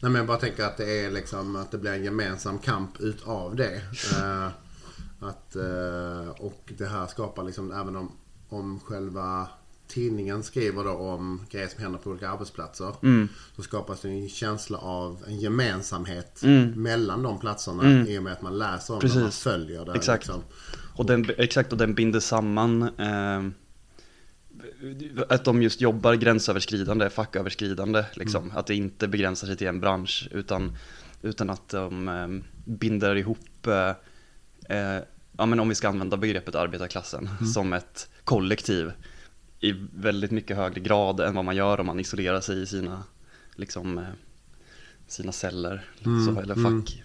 Nej, men jag bara tänker att det är liksom att det blir en gemensam kamp utav det. Eh, att, eh, och det här skapar liksom, även om, om själva tidningen skriver då om grejer som händer på olika arbetsplatser. Mm. Så skapas det en känsla av en gemensamhet Mm. mellan de platserna. Mm. I och med att man läser om det och Precis. följer det. Exakt. Liksom. Och den, exakt, och den binder samman eh, att de just jobbar gränsöverskridande, facköverskridande, liksom. Mm. Att det inte begränsar sig till en bransch, utan, utan att de eh, binder ihop, eh, eh, ja men om vi ska använda begreppet arbetarklassen, Mm. som ett kollektiv i väldigt mycket högre grad än vad man gör om man isolerar sig i sina, liksom, eh, sina celler, Mm, så, eller mm. fack.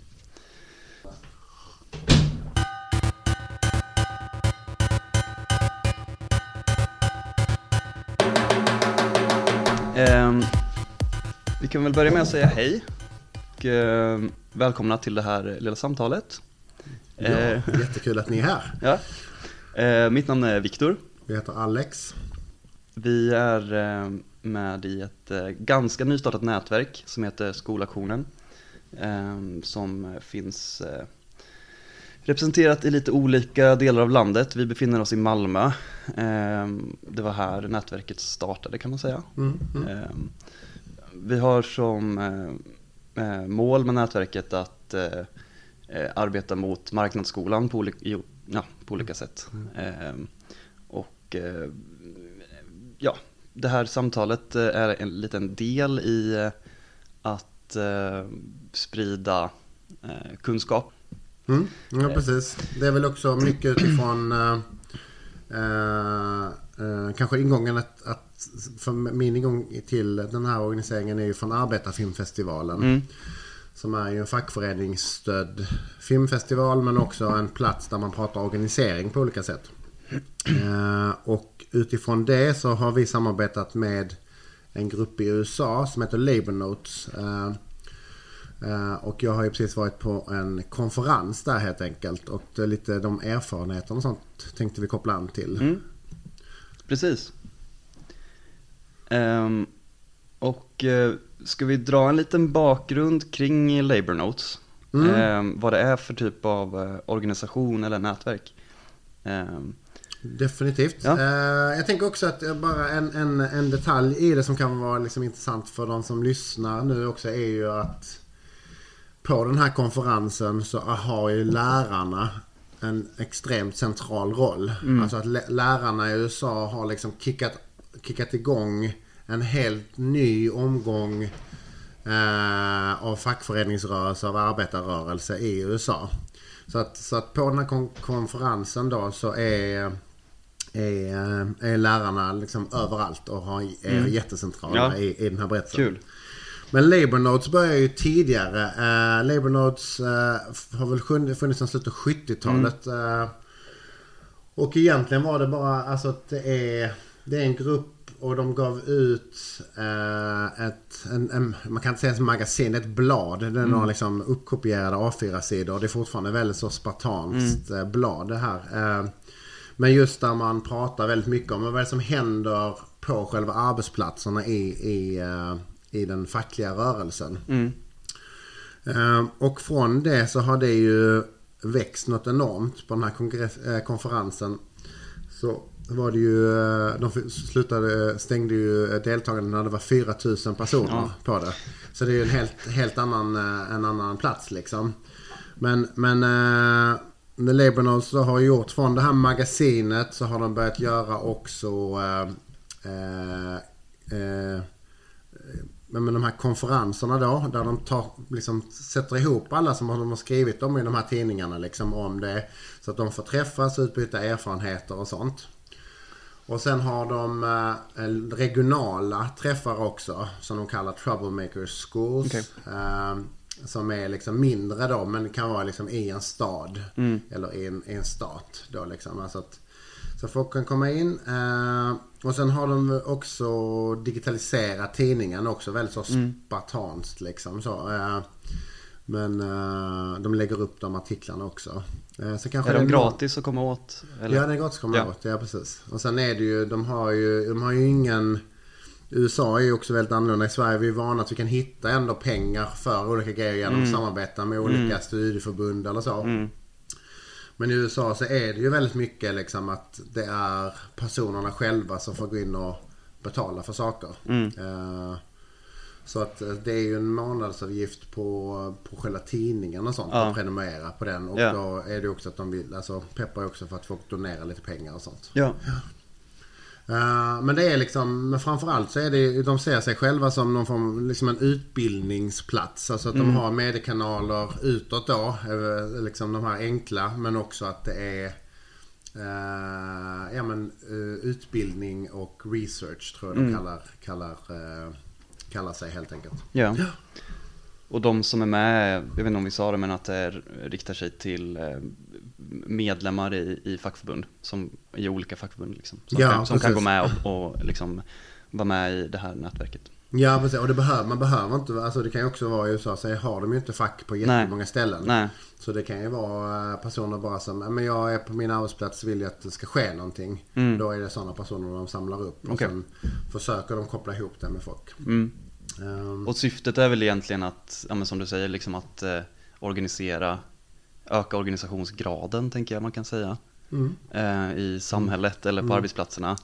Ehm, vi kan väl börja med att säga hej och ehm, välkomna till det här lilla samtalet. Ja, Eh, jättekul att ni är här. ja. Eh, mitt namn är Viktor. Vi heter Alex. Vi är eh, med i ett eh, ganska nystartat nätverk som heter Skolaktionen. eh, Som finns eh, representerat i lite olika delar av landet. Vi befinner oss i Malmö. Eh, Det var här nätverket startade kan man säga. Mm, mm. Eh, Vi har som eh, eh, mål med nätverket att eh, arbeta mot marknadsskolan på, oli- jo, ja, på olika sätt. Eh, Och ja, det här samtalet är en liten del i att sprida kunskap. Mm, ja, precis. Det är väl också mycket utifrån eh, eh, eh, kanske ingången att, att för min ingång till den här organiseringen är ju från Arbetarfilmfestivalen. Mm. Som är ju en fackföreningsstödd filmfestival men också en plats där man pratar organisering på olika sätt. Eh, och utifrån det så har vi samarbetat med en grupp i USA som heter Labour Notes. Eh, Och jag har ju precis varit på en konferens där helt enkelt. Och lite de erfarenheterna och sånt tänkte vi koppla an till. Mm. Precis. Ehm, och eh, ska vi dra en liten bakgrund kring Labour Notes? Mm. Ehm, vad det är för typ av eh, organisation eller nätverk? Ehm, Definitivt. Ja. Eh, jag tänker också att bara en, en, en detalj i det som kan vara liksom intressant för de som lyssnar nu också är ju att på den här konferensen så har ju lärarna en extremt central roll. Alltså att lä- lärarna i USA har liksom kickat, kickat igång en helt ny omgång eh, av fackföreningsrörelse, av arbetarrörelse i USA. Så att, så att på den här kon- konferensen då så är, är, är lärarna liksom överallt och har, är jättecentrala Ja. i, i den här berättelsen. kul. Men Labour Notes börjar ju tidigare. Uh, Labour Notes eh, har väl funnits sedan slutet av 70-talet. eh, och egentligen var det bara alltså att det är, det är en grupp och de gav ut eh, ett, en, en, man kan inte säga ett magasin, ett blad. Det är några liksom uppkopierade A4-sidor. Det är fortfarande väldigt så spartanskt eh, blad det här. Eh, men just där man pratar väldigt mycket om vad det är som händer på själva arbetsplatserna i, i, eh, i den fackliga rörelsen. Mm. Eh, Och från det så har det ju växt något enormt på den här eh, konferensen. Så var det ju, eh, de slutade, stängde ju deltagarna när det var 4000 personer Ja. på det. Så det är ju en helt, helt annan, eh, en annan plats liksom. Men, men eh, Labour Notes då har gjort från det här magasinet så har de börjat göra också eh, eh, eh, men med de här konferenserna då, där de tar, liksom, sätter ihop alla som de har skrivit om i de här tidningarna liksom, om det. Så att de får träffas utbyta erfarenheter och sånt. Och sen har de eh, regionala träffar också, som de kallar Troublemakers Schools. Okej. Eh, som är liksom mindre då, men kan vara liksom i en stad. Mm. Eller i en, i en stat då liksom. Alltså att, så folk kan komma in. Eh, och sen har de också digitaliserat tidningen också. Väldigt så Mm. spartanskt liksom så. Eh, men eh, de lägger upp de artiklarna också. Eh, så kanske Är de gratis att komma åt? Eller? Ja, det är gratis att komma Ja. åt. Ja, precis. Och sen är det ju, de har ju, de har ju ingen... USA är ju också väldigt annorlunda. I Sverige är vi vana att vi kan hitta ändå pengar för olika grejer genom att samarbeta med olika studieförbund eller så. Men i USA så är det ju väldigt mycket liksom att det är personerna själva som får gå in och betala för saker. Eh, så att eh, det är ju en månadsavgift på, på själva tidningen och sånt. Ja. Att prenumerera på den. Och Ja. då är det också att de vill, alltså peppar också för att folk donerar lite pengar och sånt. Ja. Eh, men det är liksom, men framförallt så är det de ser sig själva som någon form, liksom en utbildningsplats. Alltså att de har mediekanaler utåt då. eh, Liksom de här enkla. Men också att det är eh, ja, men, eh, utbildning och research tror jag de kallar, kallar, kallar sig helt enkelt. Ja. Och de som är med, jag vet inte om vi sa det, men att det riktar sig till medlemmar i, i fackförbund, som, i olika fackförbund liksom, som, Ja, kan, som kan gå med och, och liksom vara med i det här nätverket. Ja precis, och det behöver, man behöver inte, alltså det kan ju också vara i USA så har de ju inte fack på jättemånga ställen. Nej, Så det kan ju vara eh, personer bara som, "Ja, men jag är på min arbetsplats vill jag att det ska ske någonting. Mm. Då är det sådana personer de samlar upp och Okej. sen försöker de koppla ihop det med folk. mm. Ehm, Och syftet är väl egentligen att, ja, som du säger, liksom att eh, organisera, öka organisationsgraden tänker jag man kan säga. mm, eh, i samhället eller på arbetsplatserna.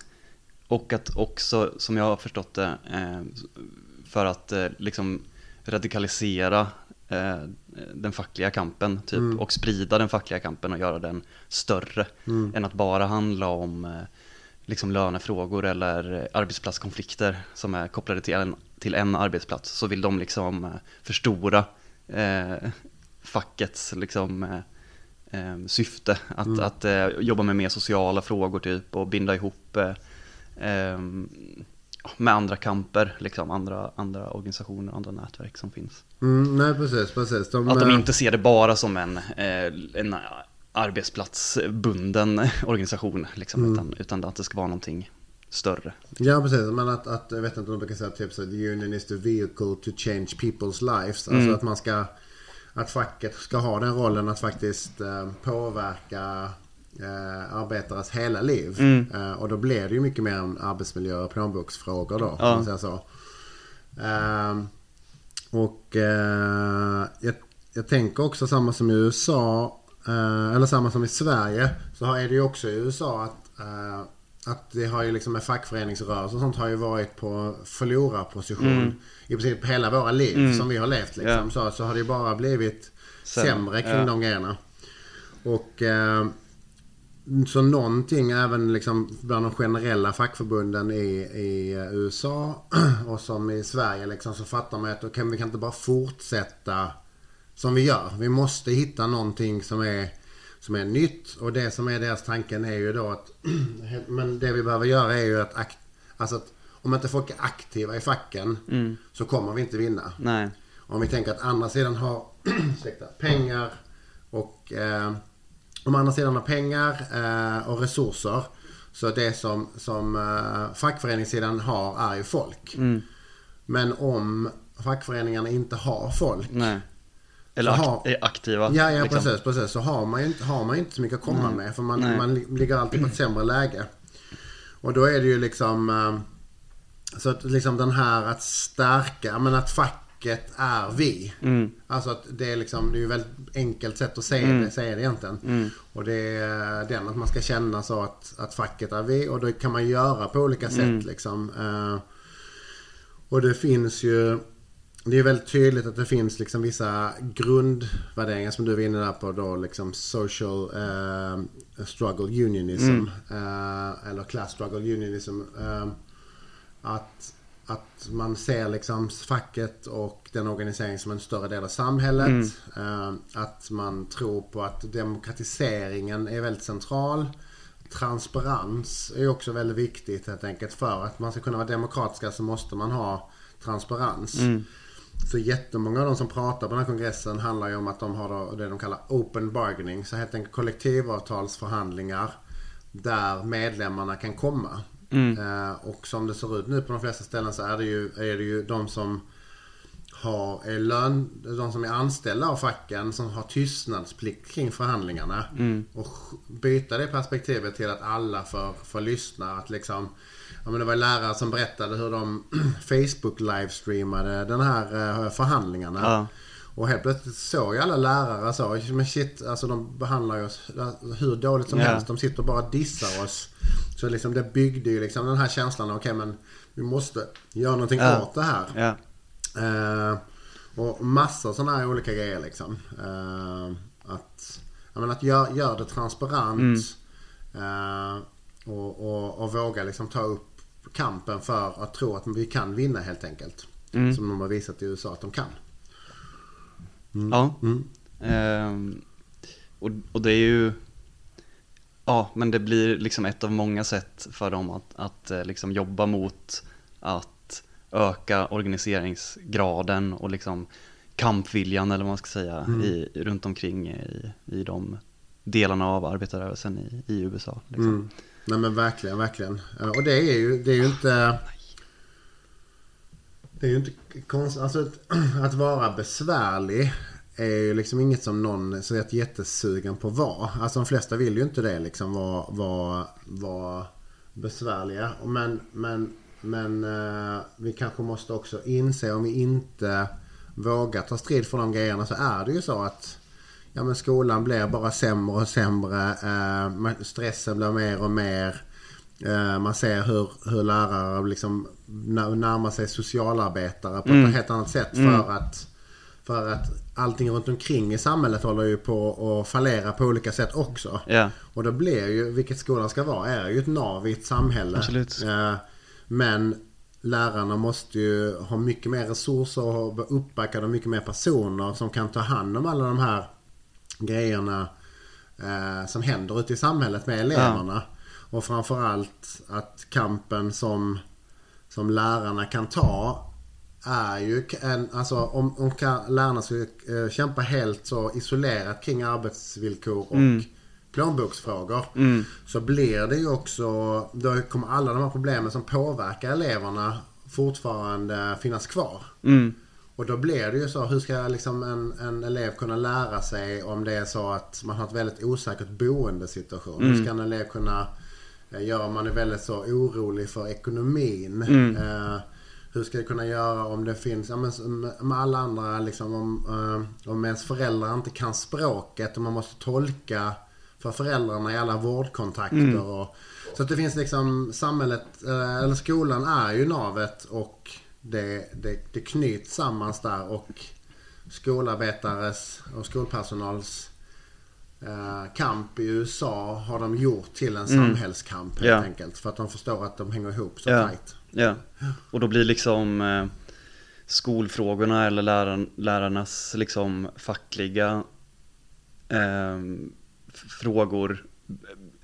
Och att också, som jag har förstått det, eh, för att eh, liksom radikalisera den fackliga kampen typ, Mm. och sprida den fackliga kampen och göra den större mm, än att bara handla om liksom lönefrågor eller arbetsplatskonflikter som är kopplade till en, till en arbetsplats så vill de liksom förstora eh, fackets liksom, eh, eh, syfte att, Mm. att eh, jobba med mer sociala frågor typ och binda ihop eh, eh, med andra kamper, liksom, andra, andra organisationer, andra nätverk som finns. mm, nej precis, precis. De, Att de eh, inte ser det bara som en, en arbetsplatsbunden organisation, liksom, Mm. utan, utan att det ska vara någonting större. Ja precis, men att, att jag vet inte om de brukar säga typ så the union is the vehicle to change people's lives. Alltså Mm. att man ska, att facket ska ha den rollen att faktiskt eh, påverka eh, arbetares hela liv. Mm. Eh, och då blir det ju mycket mer en arbetsmiljö och plånboksfrågor då. Ja. Om man säger så. Ehm, och eh, jag, jag tänker också samma som i USA, eh, eller samma som i Sverige, så är det ju också i USA att, eh, att det har ju liksom med fackföreningsrörelse och sånt har ju varit på förlorarposition Mm. i princip hela våra liv som vi har levt liksom. Ja. Så, så har det ju bara blivit Sämre, sämre kring ja. de grejerna. Och eh, så någonting även liksom bland de generella fackförbunden i, i USA och som i Sverige liksom så fattar man att okay, vi kan inte bara fortsätta som vi gör. Vi måste hitta någonting som är, som är nytt och det som är deras tanken är ju då att men det vi behöver göra är ju att, akt, alltså att om inte folk är aktiva i facken Mm. så kommer vi inte vinna. Nej, Om vi tänker att andra sidan har pengar och eh, om andra sidan har pengar eh, och resurser så det som, som eh, fackföreningssidan har är ju folk. mm. Men om fackföreningarna inte har folk. nej. Eller har- är aktiva. Ja, ja liksom. precis, precis. Så har man ju inte, har man inte så mycket att komma Nej. med. För man, Nej. man li- ligger alltid på ett sämre läge. Och då är det ju liksom... eh, Så att liksom den här att stärka, men att facket är vi. Mm. Alltså att det är liksom, det är ju ett väldigt enkelt sätt att se Mm. det, säga det egentligen. Mm. Och det är den att man ska känna så att, att facket är vi och det kan man göra på olika sätt Mm. liksom. Eh, och det finns ju det är väldigt tydligt att det finns liksom vissa grundvärderingar som du var inne där på då liksom social eh, struggle unionism. Mm. Eh, eller class struggle unionism. Eh, att, att man ser liksom facket och den organiseringen som en större del av samhället. Eh, att man tror på att demokratiseringen är väldigt central. Transparens är också väldigt viktigt helt enkelt. För att man ska kunna vara demokratiska så måste man ha transparens. Mm. Så jättemånga av de som pratar på den här kongressen handlar ju om att de har det de kallar open bargaining. Så helt enkelt kollektivavtalsförhandlingar där medlemmarna kan komma. Mm. Eh, och som det ser ut nu på de flesta ställen så är det ju, är det ju de som har är lön, de som är anställda av facken som har tystnadsplikt kring förhandlingarna. Och byta det perspektivet till att alla får, får lyssna. Att liksom, ja, men det var lärare som berättade hur de Facebook livestreamade den här eh, förhandlingarna. Ja. Och helt plötsligt såg alla lärare så, men shit, alltså de behandlar oss hur dåligt som Ja. helst. De sitter och bara dissar oss. Så liksom det byggde ju liksom den här känslan av okej men vi måste göra någonting Ja. åt det här. Ja. Eh, och massa sådana här olika grejer liksom. Eh, att jag menar, att göra gör det transparent. Eh, och, och, och våga liksom ta upp kampen för att tro att vi kan vinna helt enkelt. Mm. Som de har visat i USA att de kan. Ja. Mm. Ehm, och, och det är ju, ja men det blir liksom ett av många sätt för dem att, att eh, liksom jobba mot att öka organiseringsgraden och liksom kampviljan eller vad man ska säga i, runt omkring i, i de delarna av arbetarrörelsen i, i USA. Liksom. Mm. Nej men verkligen, verkligen. Eh, Och det är ju, det är ju inte... Det är ju inte konstigt. Alltså att, att vara besvärlig är ju liksom inget som någon är så jätte- jättesugen på att vara. Alltså de flesta vill ju inte det liksom vara, vara, vara besvärliga. Men, men, men eh, vi kanske måste också inse om vi inte vågar ta strid för de grejerna så är det ju så att Ja men skolan blir bara sämre och sämre. Eh, stressen blir mer och mer. Eh, man ser hur, hur lärare liksom närmar sig socialarbetare på ett helt annat sätt. För, att, för att allting runt omkring i samhället håller ju på att fallera på olika sätt också. Ja, Och då blir ju, vilket skolan ska vara, är ju ett nav i ett samhälle. Absolut. Eh, Men lärarna måste ju ha mycket mer resurser och vara uppbackade av mycket mer personer som kan ta hand om alla de här grejerna eh, som händer ute i samhället med eleverna. Och framförallt att kampen som, som lärarna kan ta är ju en, alltså om, om lärarna skulle eh, kämpa helt så isolerat kring arbetsvillkor och plånboksfrågor. Så blir det ju också, då kommer alla de här problemen som påverkar eleverna fortfarande finnas kvar. mm. Och då blir det ju så, hur ska liksom en, en elev kunna lära sig om det är så att man har ett väldigt osäkert boendesituation? Hur ska en elev kunna eh, göra om man är väldigt så orolig för ekonomin? Eh, hur ska jag kunna göra om det finns, ja, men, med alla andra liksom om, eh, om ens föräldrar inte kan språket och man måste tolka för föräldrarna i alla vårdkontakter. Och, så att det finns liksom samhället, eh, eller skolan är ju navet och det, det, det knyts sammans där och skolarbetares och skolpersonals eh, kamp i USA har de gjort till en samhällskamp helt Ja. enkelt. För att de förstår att de hänger ihop så Ja. tajt. Ja, och då blir liksom eh, skolfrågorna eller lärar, lärarnas liksom fackliga eh, frågor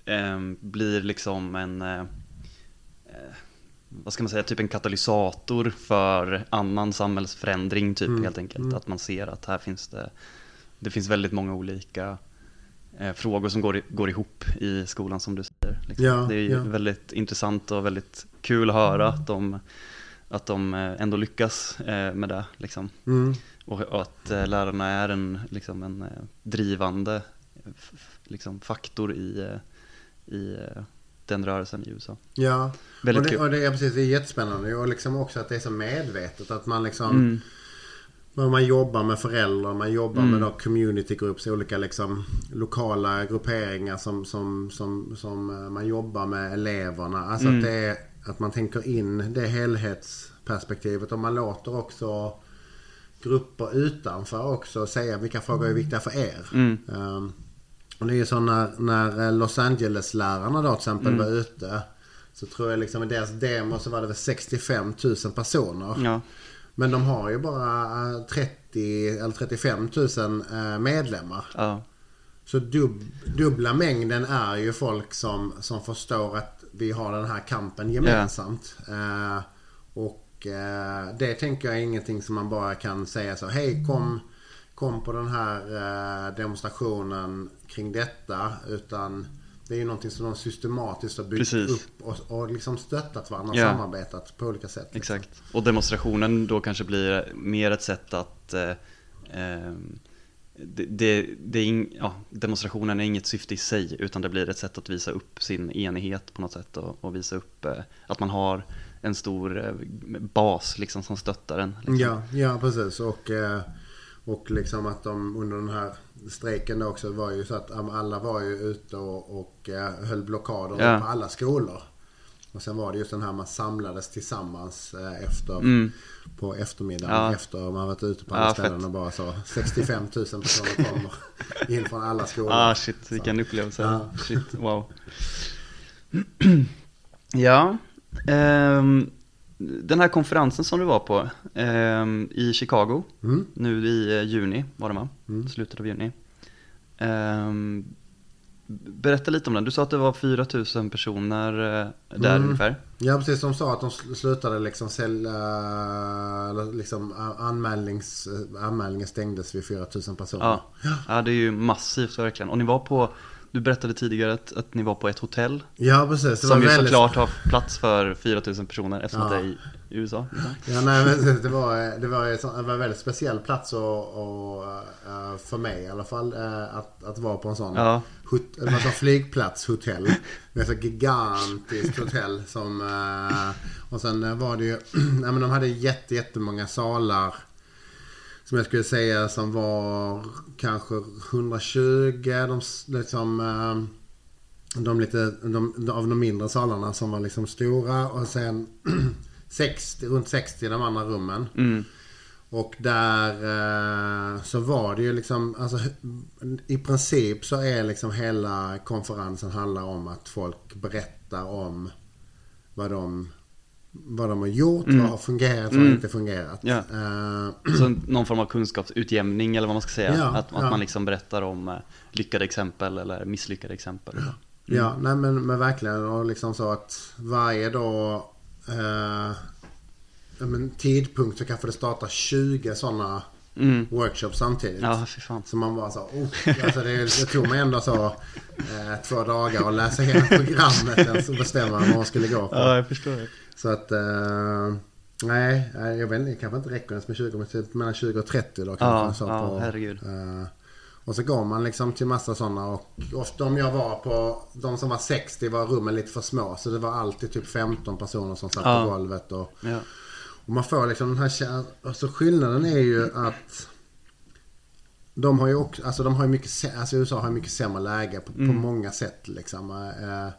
eh, blir liksom en, eh, vad ska man säga, typ en katalysator för annan samhällsförändring typ helt enkelt. Att man ser att här finns det, det finns väldigt många olika eh, frågor som går, går ihop i skolan som du säger. Liksom. Ja, det är ja. väldigt intressant och väldigt kul att höra att de, att de eh, ändå lyckas eh, med det. Liksom. Mm. Och, och att eh, lärarna är en, liksom en eh, drivande liksom, faktor i, eh, i den rörelsen i USA. Ja, och Väldigt det, kul. och det är precis, det är jättespännande och liksom också att det är så medvetet att man liksom Mm. Man jobbar med föräldrar, man jobbar Mm. med då community groups, olika liksom lokala grupperingar som, som, som, som eh, man jobbar med eleverna. Alltså Mm. att det är att man tänker in det helhetsperspektivet och man låter också grupper utanför också säga vilka frågor är viktiga för er. Um, och det är ju så när, när Los Angeles-lärarna då till exempel Mm. var ute. Så tror jag liksom i deras demo så var det väl 65 000 personer. Ja, Men de har ju bara eh, 30 eller 35 000 eh, medlemmar. ja, Så dub, dubbla mängden är ju folk som, som förstår att vi har den här kampen gemensamt. Eh, och eh, det tänker jag är ingenting som man bara kan säga så. Hej kom, kom på den här eh, demonstrationen kring detta. Utan det är ju någonting som de systematiskt har byggt Precis. upp och, och liksom stöttat varandra och Ja. samarbetat på olika sätt. liksom. Exakt. Och demonstrationen då kanske blir mer ett sätt att eh, ehm, det, det, det ing, ja, demonstrationen är inget syfte i sig utan det blir ett sätt att visa upp sin enighet på något sätt och, och visa upp eh, att man har en stor eh, bas liksom som stöttar en. Liksom. Ja, ja precis. Och, eh, och liksom att de under den här strejken då också var ju så att um, alla var ju ute och, och eh, höll blockader Ja. på alla skolor. Och sen var det just den här man samlades tillsammans eh, efter, Mm. på eftermiddagen Ja. efter man varit ute på alla Ja, ställen fett. och bara så 65 000 personer kommer in från alla skolor. Ah shit, vilken upplevelse. Ja. Shit, wow. ja, ehm, den här konferensen som du var på ehm, i Chicago, Mm. nu i eh, juni var det va? Mm. Slutet av juni. Ehm, berätta lite om den. Du sa att det var 4000 personer eh, där Mm. ungefär. Ja precis, de sa att de sl- slutade liksom sälja, liksom anmälnings, eh, anmälningen stängdes vid 4000 personer. Ja. ja, det är ju massivt verkligen. Och ni var på, du berättade tidigare att, att ni var på ett hotell Ja precis. Som var ju väldigt- såklart har plats för 4000 personer eftersom Ja. det är i USA. Ja, nej, men det var, det var, det var en väldigt speciell plats och, och, eh, för mig i alla fall eh, att, att vara på en sån Ja. hot, en sån flygplatshotell. Är ett gigantiskt hotell som eh, och sen var det ju, nej men de hade jätte, jättemånga salar som jag skulle säga som var kanske 120. De, liksom, eh, de lite, de, av de mindre salarna som var liksom stora och sen 60, runt 60 i de andra rummen. Mm. Och där eh, så var det ju liksom, alltså i princip så är liksom hela konferensen handlar om att folk berättar om vad de, vad de har gjort, vad har fungerat, vad har inte fungerat. Ja. Eh, Så någon form av kunskapsutjämning eller vad man ska säga. Ja, att, att ja. man liksom berättar om eh, lyckade exempel eller misslyckade exempel. Ja, nej men, men verkligen. Och liksom så att varje dag ja, men tidpunkt så kanske det startar 20 sådana Mm. workshops samtidigt. Ja, fy fan. Så man bara så, oh, alltså det, det tog mig ändå så eh, två dagar att läsa igenom programmet och bestämma vad man skulle gå på. Ja, jag förstår det. Så att, eh, nej, nej, jag vet inte, det kanske inte räcker ens med 20, men typ mellan 20 och 30 då kanske. Ja, så ja, på, herregud. eh, och så går man liksom till massa sådana och ofta de jag var på, de som var 60 var rummen lite för små. Så det var alltid typ 15 personer som satt Ja. på golvet och Ja. Och man får liksom den här Alltså skillnaden är ju att de har ju också, alltså de har ju mycket, alltså USA har ju mycket sämre läge på, på många sätt liksom. Eh,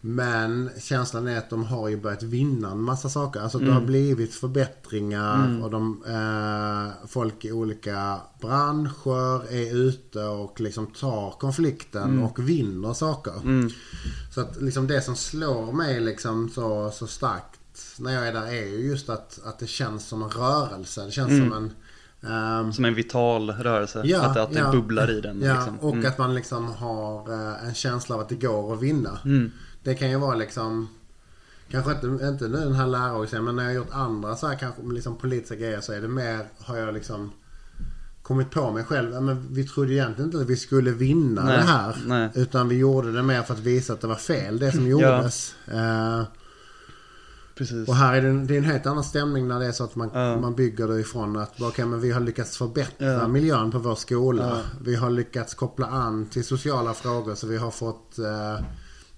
Men känslan är att de har ju börjat vinna en massa saker. Alltså det har blivit förbättringar och de, eh, folk i olika branscher är ute och liksom tar konflikten och vinner saker. Så att liksom det som slår mig liksom så, så starkt när jag är där är ju just att, att det känns som en rörelse. Det känns som en... ehm, Som en vital rörelse. Ja, att, att det ja. bubblar i den. Ja, liksom. och Mm. att man liksom har eh, en känsla av att det går att vinna. Mm. Det kan ju vara liksom Kanske inte, inte nu den här lärarorganisationen men när jag har gjort andra så här kanske liksom politiska grejer så är det mer har jag liksom kommit på mig själv. Ja, Men vi trodde egentligen inte att vi skulle vinna Nej, det här. nej. Utan vi gjorde det mer för att visa att det var fel det som gjordes. Eh, Precis. och här är det, det är en helt annan stämning när det är så att man, Ja. man bygger det ifrån att okay, men vi har lyckats förbättra Ja. miljön på vår skola. Vi har lyckats koppla an till sociala frågor så vi har fåt eh,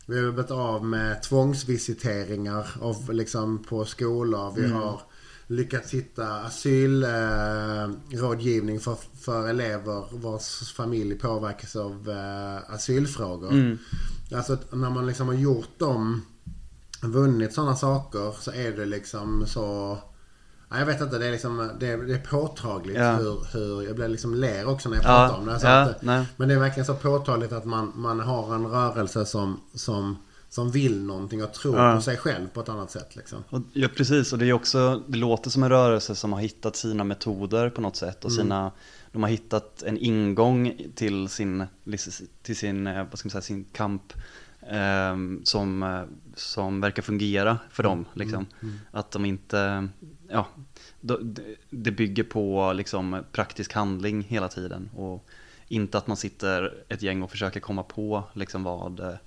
vi har blivit av med tvångsvisiteringar av, liksom, på skolor. Vi Mm. har lyckats hitta asylrådgivning eh, för, för elever vars familj påverkas av eh, asylfrågor. Mm. Alltså när man liksom har gjort dem vunnit sådana saker så är det liksom så... Ja, jag vet inte, det är liksom det är, det är påtagligt Ja. hur, hur... Jag blir liksom ler också när jag Ja, pratar om det. Så ja, att, men det är verkligen så påtagligt att man, man har en rörelse som, som, som vill någonting och tror Ja. på sig själv på ett annat sätt. Liksom. Och, ja, precis. Och det är också, det låter som en rörelse som har hittat sina metoder på något sätt och Mm. sina, de har hittat en ingång till sin, till sin, eh, vad ska man säga, sin kamp ehm, som, eh, som verkar fungera för dem. Liksom. Att de inte, ja, det- bygger på liksom praktisk handling hela tiden och Inte att man sitter ett gäng och försöker komma på liksom vad,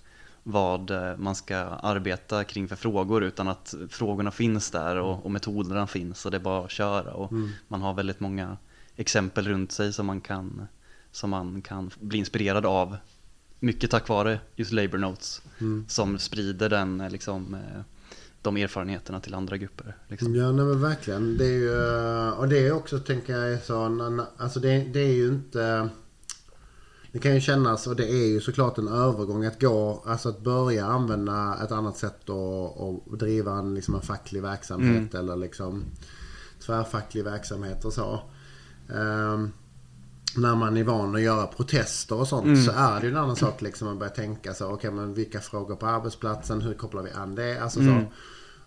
vad man ska arbeta kring för frågor utan att frågorna finns där och, och metoderna finns och det är bara att köra. Och Mm. Man har väldigt många exempel runt sig som man kan, som man kan bli inspirerad av. Mycket tack vare just Labour Notes Mm. som sprider den, eh, liksom, eh, de erfarenheterna till andra grupper. Liksom. Ja, nej men verkligen. Det är ju, och det är också, tänker jag, så, alltså det, det är ju inte... Det kan ju kännas, och det är ju såklart en övergång att gå, alltså att börja använda ett annat sätt och driva en, liksom en facklig verksamhet eller liksom tvärfacklig verksamhet och så. Ehm, när man är van att göra protester och sånt så är det ju en annan sak liksom att börja tänka så, okej men vilka frågor på arbetsplatsen, hur kopplar vi an det? Alltså så.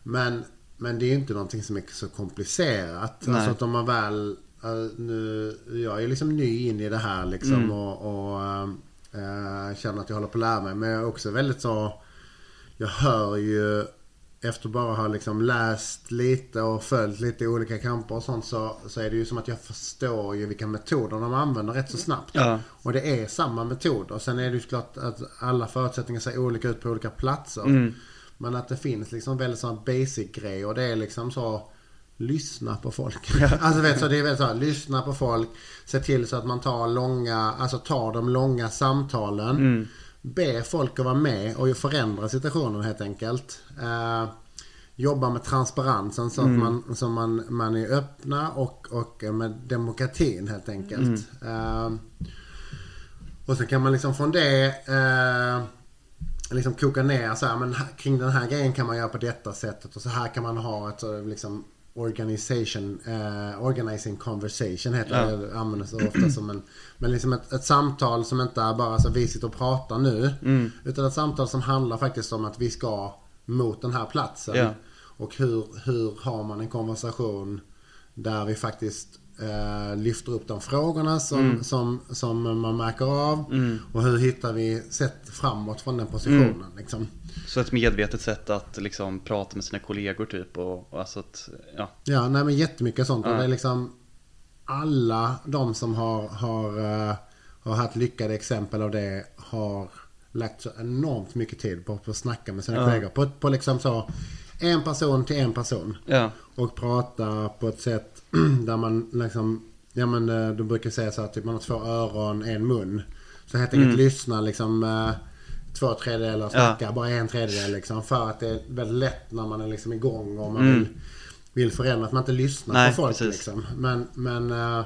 Men, men det är ju inte någonting som är så komplicerat. Nej. Alltså att om man väl, eh, nu, jag är liksom ny in i det här liksom och, och eh, känner att jag håller på att lära mig. Men jag är också väldigt så, jag hör ju efter bara ha liksom läst lite och följt lite olika kamper och sånt så, så är det ju som att jag förstår ju vilka metoder de använder rätt så snabbt. Ja. Och det är samma metoder. Sen är det ju klart att alla förutsättningar ser olika ut på olika platser. Mm. Men att det finns liksom väldigt sådana basic grejer och det är liksom så Lyssna på folk. alltså vet så det är väldigt så här, lyssna på folk. Se till så att man tar långa, alltså tar de långa samtalen. Mm. Be folk att vara med och förändra situationen helt enkelt. Eh, jobba med transparensen så att man, så man, man är öppna och, och med demokratin helt enkelt. Eh, och sen kan man liksom från det eh, liksom koka ner så här, men kring den här grejen kan man göra på detta sättet och så här kan man ha ett så liksom organization, eh, organizing conversation heter Ja. det. Det används ofta som en, men liksom ett, ett samtal som inte är bara så vi sitter och pratar nu. Mm. Utan ett samtal som handlar faktiskt om att vi ska mot den här platsen. Ja. Och hur, hur har man en konversation där vi faktiskt eh, lyfter upp de frågorna som, Mm. som, som man märker av. Och hur hittar vi sätt framåt från den positionen. Liksom. Så ett medvetet sätt att liksom prata med sina kollegor typ och, och alltså att, ja. Ja, nej men jättemycket sånt. Och det är liksom alla de som har, har, eh, har haft lyckade exempel av det har lagt så enormt mycket tid på, på att snacka med sina kollegor. På, på liksom så en person till en person. Ja, Och prata på ett sätt där man liksom, ja men eh, de brukar säga så att typ man har två öron, en mun. Så helt enkelt lyssna liksom eh, två tredjedelar snacka bara en tredjedel liksom. För att det är väldigt lätt när man är liksom igång och man vill, vill förändra att man inte lyssnar Nej, på folk precis. liksom. Men, men eh,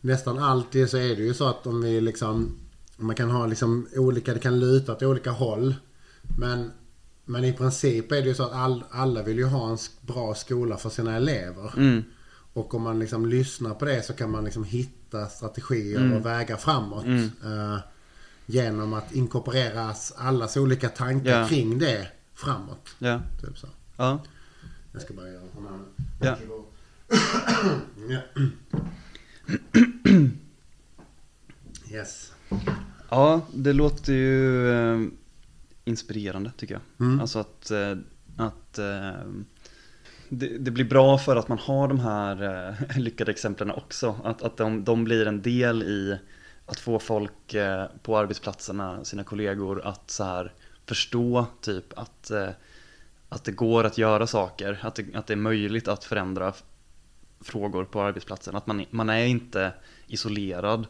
nästan alltid så är det ju så att om vi liksom man kan ha liksom olika, det kan luta åt olika håll. Men, men i princip är det ju så att all, alla vill ju ha en bra skola för sina elever. mm, Och om man liksom lyssnar på det så kan man liksom hitta strategier Mm. och vägar framåt. eh, genom att inkorporera allas olika tankar Ja. kring det framåt. ja, Typ så. ja. Jag ska bara göra en annan. Ja. ja. Yes. Ja, det låter ju eh, inspirerande tycker jag. Mm. Alltså att, eh, att eh, det, det blir bra för att man har de här eh, lyckade exemplen också. Att, att de, de blir en del i att få folk på arbetsplatserna, sina kollegor, att så här förstå typ att, att det går att göra saker. Att det, att det är möjligt att förändra frågor på arbetsplatsen. Att man, man är inte isolerad.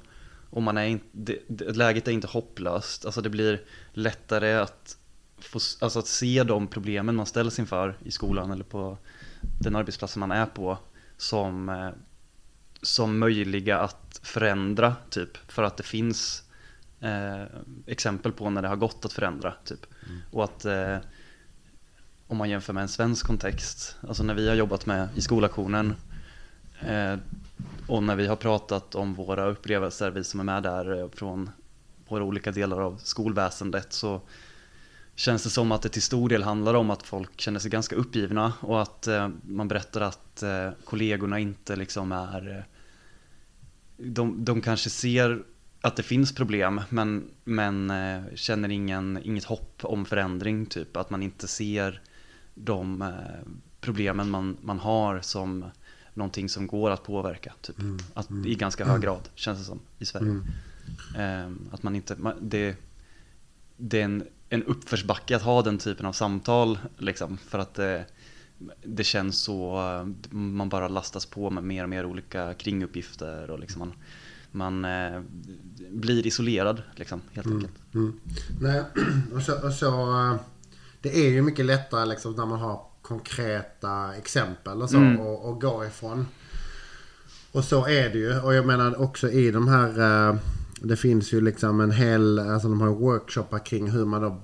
Och man är inte, det, det, läget är inte hopplöst. Alltså det blir lättare att, få, alltså att se de problemen man ställs inför i skolan eller på den arbetsplatsen man är på som, eh, som möjliga att förändra typ. För att det finns eh, exempel på när det har gått att förändra typ. Och att eh, om man jämför med en svensk kontext, alltså när vi har jobbat med i skolaktionen eh, och när vi har pratat om våra upplevelser, vi som är med där eh, från våra olika delar av skolväsendet så känns det som att det till stor del handlar om att folk känner sig ganska uppgivna och att eh, man berättar att eh, kollegorna inte liksom är eh, de, de kanske ser att det finns problem men, men eh, känner ingen, inget hopp om förändring typ. Att man inte ser de eh, problemen man, man har som någonting som går att påverka typ. Att, I ganska hög grad känns det som i Sverige. Mm. Eh, att man inte, man, det, det är en, en uppförsbacke att ha den typen av samtal liksom, för att det, det känns så, man bara lastas på med mer och mer olika kringuppgifter och liksom man, man eh, blir isolerad liksom, helt Mm. enkelt. Nej, och så, och så, eh, det är ju mycket lättare liksom när man har konkreta exempel och så Mm. och, och gå ifrån. Och så är det ju. Och jag menar också i de här eh, Det finns ju liksom en hel, alltså de har workshoppar kring hur man då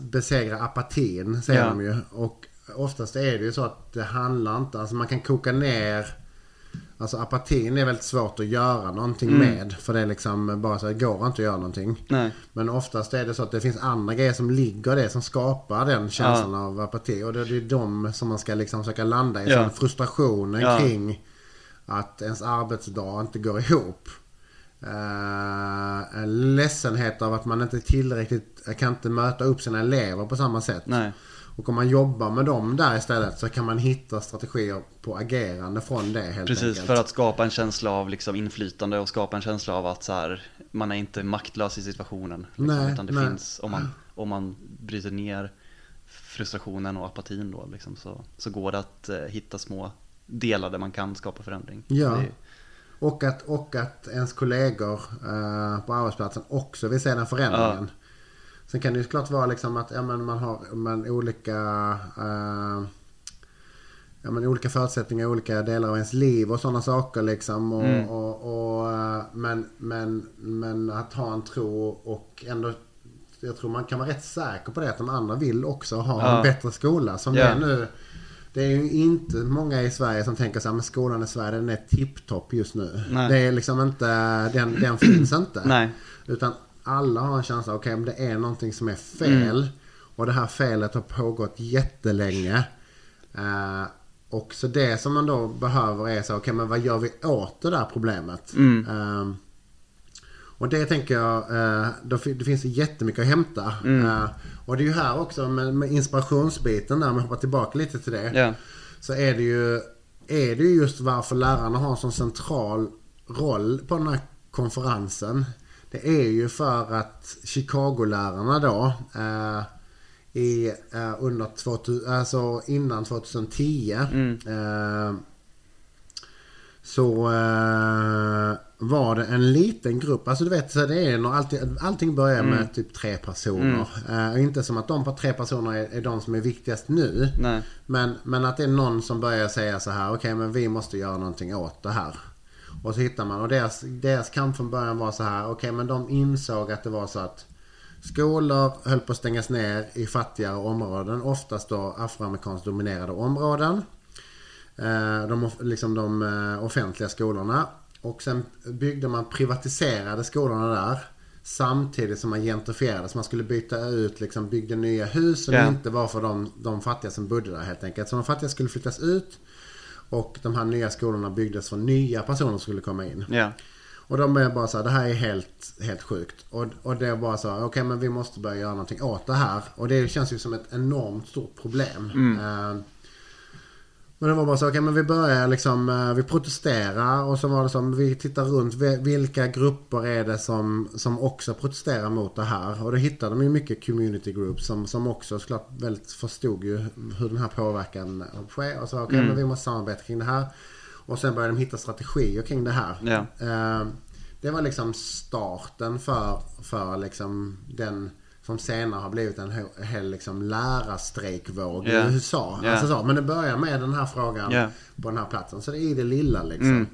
besegrar apatin säger Ja. de ju. Och oftast är det ju så att det handlar inte, alltså man kan koka ner Alltså apatin är väldigt svårt att göra någonting Mm. med. För det är liksom bara så, det går inte att göra någonting. Nej, Men oftast är det så att det finns andra grejer som ligger det som skapar den känslan av apati. Och det är de som man ska liksom försöka landa i. Ja. Frustrationen Ja. kring att ens arbetsdag inte går ihop. Uh, en ledsenhet av att man inte tillräckligt kan inte möta upp sina elever på samma sätt. nej, Och om man jobbar med dem där istället så kan man hitta strategier på agerande från det helt precis enkelt. för att skapa en känsla av liksom inflytande och skapa en känsla av att så här, man är inte maktlös i situationen. Liksom, Nej, utan det nej. finns, om man, om man bryter ner frustrationen och apatin då liksom, så, så går det att eh, hitta små delar där man kan skapa förändring. Ja. Och att, och att ens kollegor eh, på arbetsplatsen också vill se den förändringen. Sen kan det ju såklart vara liksom att ja, man har man olika eh, ja, men olika förutsättningar i olika delar av ens liv och sådana saker liksom. Och, Mm. och, och, eh, men, men, men att ha en tro och ändå jag tror man kan vara rätt säker på det att de andra vill också ha Ja. en bättre skola. Som Ja. det är nu. Det är ju inte många i Sverige som tänker så här, men skolan i Sverige den är tipptopp just nu. Nej. Det är liksom inte, den, den finns inte. nej, Utan alla har en känsla, okej men det är någonting som är fel. Mm. Och det här felet har pågått jättelänge. Uh, och så det som man då behöver är så, okej men vad gör vi åt det där problemet? Mm. Ehm, och det tänker jag, eh, det finns jättemycket att hämta. Mm. Eh, och det är ju här också med, inspirationsbiten där, om jag hoppar tillbaka lite till det. ja, Så är det ju är det ju just varför lärarna har en sån central roll på den här konferensen. Det är ju för att Chicago-lärarna då eh, i, eh, under 2000, alltså innan 2010 Mm. eh, så eh, var det en liten grupp. Alltså du vet, så det är när allting, allting börjar med typ tre personer. Eh, inte som att de på tre personer är, är de som är viktigast nu. nej, Men, men att det är någon som börjar säga så här, okej men vi måste göra någonting åt det här. Och så hittar man, och deras, deras kamp från början var så här, okej men de insåg att det var så att skolor höll på att stängas ner i fattigare områden, oftast då afroamerikanskt dominerade områden. Eh, de, liksom de eh, offentliga skolorna. Och sen byggde man privatiserade skolorna där. Samtidigt som man gentrifierade. Så man skulle byta ut, liksom byggde nya hus som Ja. inte var för de, de fattiga som bodde där helt enkelt. Så de fattiga skulle flyttas ut. Och de här nya skolorna byggdes för nya personer som skulle komma in. ja, Och de är bara så här, det här är helt, helt sjukt. Och, och det är bara så, okej men vi måste börja göra någonting åt det här. Och det känns ju som ett enormt stort problem. Eh, men det var bara så, okej men vi börjar liksom, eh, vi protesterar och så var det som, vi tittar runt, vi- vilka grupper är det som, som också protesterar mot det här? Och då hittade de ju mycket community groups som, som också såklart väldigt förstod ju hur den här påverkan sker. Och så, okej men vi måste samarbeta kring det här. Och sen började de hitta strategier kring det här. Eh, det var liksom starten för, för liksom den som senare har blivit en he- hel liksom lärarstrejkvåg Ja. i USA. Ja. Alltså så, men det börjar med den här frågan Ja. på den här platsen. Så det är i det lilla liksom. Mm.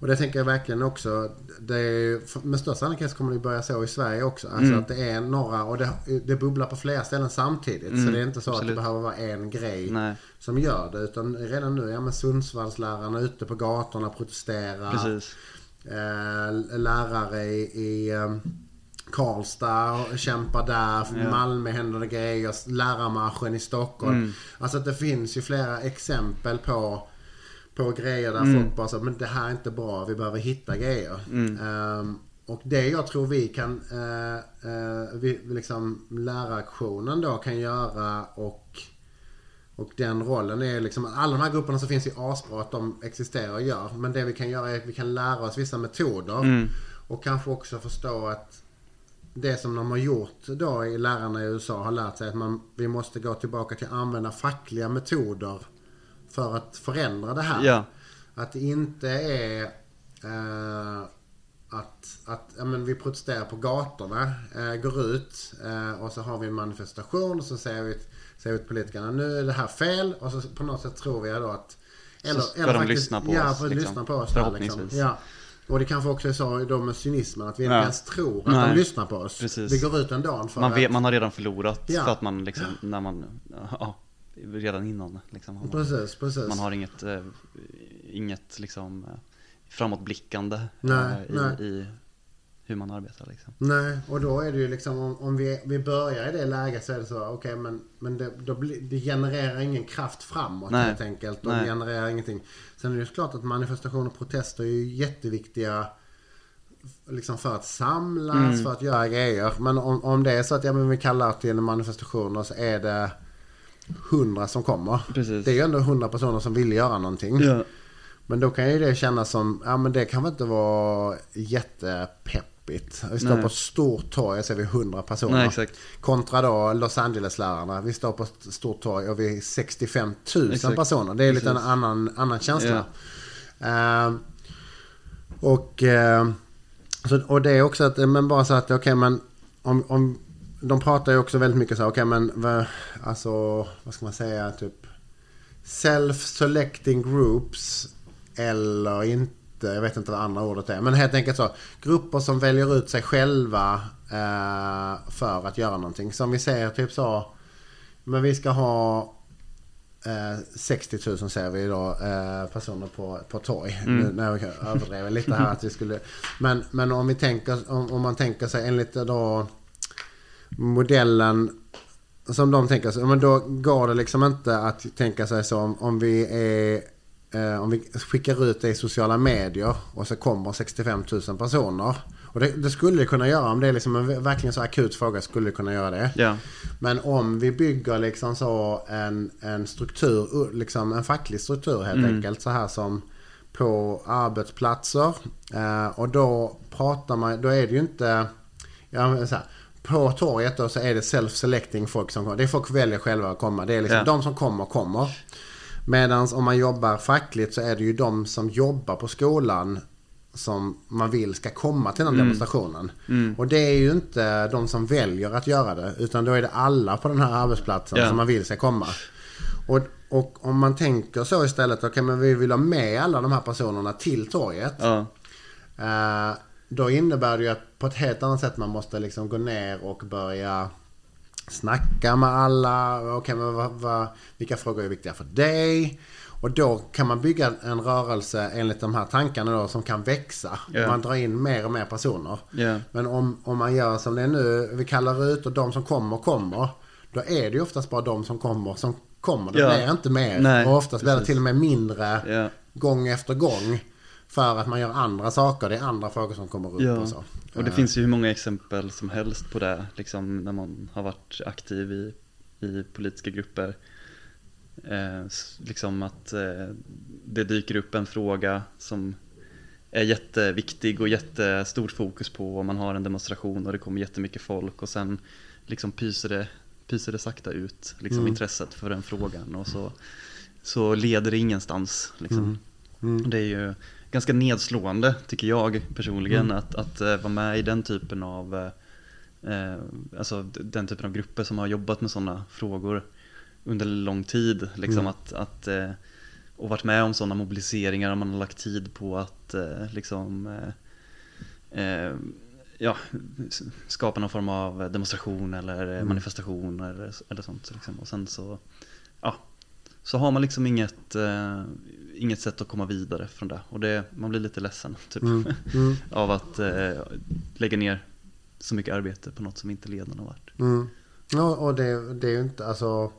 Och det tänker jag verkligen också. Det är, med största sannolikhet så kommer det börja så i Sverige också. Alltså Mm. att det är några och det, det bubblar på flera ställen samtidigt. Så Mm, det är inte så att absolut. det behöver vara en grej nej, som gör det. Utan redan nu, ja men Sundsvallslärarna ute på gatorna protesterar. precis. Eh, lärare i, i eh, Karlstad kämpar där. Ja. Malmö händer det grejer. Lärarmarschen i Stockholm. Mm. Alltså det finns ju flera exempel på, på grejer där Mm. folk bara så men det här är inte bra. Vi behöver hitta grejer. Mm. Ehm, och det jag tror vi kan, eh, eh, vi, liksom läraraktionen då kan göra och och den rollen är liksom, alla de här grupperna som finns i asbra att de existerar och gör. Men det vi kan göra är att vi kan lära oss vissa metoder. Mm. Och kanske också förstå att det som de har gjort då i lärarna i USA har lärt sig att man, vi måste gå tillbaka till att använda fackliga metoder för att förändra det här. Ja, Att det inte är eh, att, att ja, men vi protesterar på gatorna, eh, går ut eh, och så har vi en manifestation och så säger vi, säger vi till politikerna nu är det här fel och så på något sätt tror vi då att Så ska de lyssna på ja, oss, att liksom. lyssna på oss. där, Förhoppningsvis. Ja. Och det kanske också är så då med cynismen att vi inte Ja. ens tror att Nej. de lyssnar på oss. Precis. Vi går ut en dag för man, att... vet, man har redan förlorat Ja. för att man liksom, när man, ja, redan innan liksom. Man, Precis, precis. man har inget, eh, inget liksom eh, framåtblickande Nej, eh, i, nej. i hur man arbetar liksom. Nej, och då är det ju liksom om, om vi, vi börjar i det läget så är det så, okej men, men det, då blir, det genererar ingen kraft framåt Nej. helt enkelt. Och Nej. det genererar ingenting. Sen är det ju klart att manifestationer och protester är ju jätteviktiga liksom för att samlas, Mm. för att göra grejer. Men om, om det är så att ja, men vi kallar till en manifestation och så är det hundra som kommer. Precis. Det är ju ändå hundra personer som vill göra någonting. Ja. Men då kan ju det kännas som, ja men det kan väl inte vara jättepeppigt. Vi står Nej. på ett stort torg och så är vi 100 personer. Nej, exakt. Kontra då Los Angeles-lärarna. Vi står på ett stort torg och vi är 65 000 Exakt. personer. Det är lite en Precis. annan, annan känsla. Ehm, och, ehm, så, och det är också att, men bara så att, okej men om, om de pratar ju också väldigt mycket så, okej men vad, alltså, vad ska man säga, typ self-selecting groups eller inte, jag vet inte vad andra ordet är. Men helt enkelt så, grupper som väljer ut sig själva eh, för att göra någonting. Som vi säger typ så, men vi ska ha eh, 60 000 ser vi då eh, personer på, på torg. Nu när jag överdrev lite här att vi skulle, men, men om vi tänker, om, om man tänker sig enligt då modellen som de tänker sig, men då går det liksom inte att tänka sig så om, om vi är om vi skickar ut det i sociala medier och så kommer 65 000 personer. Och det, det skulle det kunna göra om det är liksom en verkligen så akut fråga skulle det kunna göra det. Ja. Men om vi bygger liksom så en, en struktur, liksom en facklig struktur helt enkelt så här som på arbetsplatser. Eh, och då pratar man, då är det ju inte, ja så här, på torget då så är det self-selecting folk som kommer. Det är folk väljer själva att komma. Det är liksom Ja. de som kommer kommer. Medan om man jobbar fackligt så är det ju de som jobbar på skolan som man vill ska komma till den demonstrationen. Och det är ju inte de som väljer att göra det. Utan då är det alla på den här arbetsplatsen Ja. som man vill ska komma. Och, och om man tänker så istället, okej men vi vill ha med alla de här personerna till torget. Ja. Eh, då innebär det ju att på ett helt annat sätt man måste liksom gå ner och börja snacka med alla. Okej, men vad, vad, vilka frågor är viktiga för dig? Och då kan man bygga en rörelse enligt de här tankarna då som kan växa. Ja. Man drar in mer och mer personer. Ja. Men om, om man gör som det är nu, vi kallar ut och de som kommer kommer. Då är det ju oftast bara de som kommer som kommer. Det Ja. blir inte mer. Nej, och oftast blir det precis. till och med mindre gång efter gång. För att man gör andra saker. Det är andra frågor som kommer upp Ja. och så. Och det Eh, finns ju hur många exempel som helst på det, liksom när man har varit aktiv i, i politiska grupper. Eh, liksom att eh, det dyker upp en fråga som är jätteviktig och jättestort fokus på och man har en demonstration och det kommer jättemycket folk och sen liksom pyser det, pyser det sakta ut, liksom Mm. intresset för den frågan och så, så leder det ingenstans. Liksom. Mm. Det är ju ganska nedslående tycker jag personligen att, att eh, vara med i den typen av eh, eh, alltså den typen av grupper som har jobbat med sådana frågor under lång tid. Liksom Mm. att, att, och varit med om sådana mobiliseringar och man har lagt tid på att liksom ja, skapa någon form av demonstration eller Mm. manifestation eller, eller sånt. Liksom. Och sen så, ja, så har man liksom inget, inget sätt att komma vidare från det. Och det, man blir lite ledsen typ, Mm. Mm. av att eh, lägga ner så mycket arbete på något som inte leder någon vart. Mm. Ja, och det, det är ju inte alltså...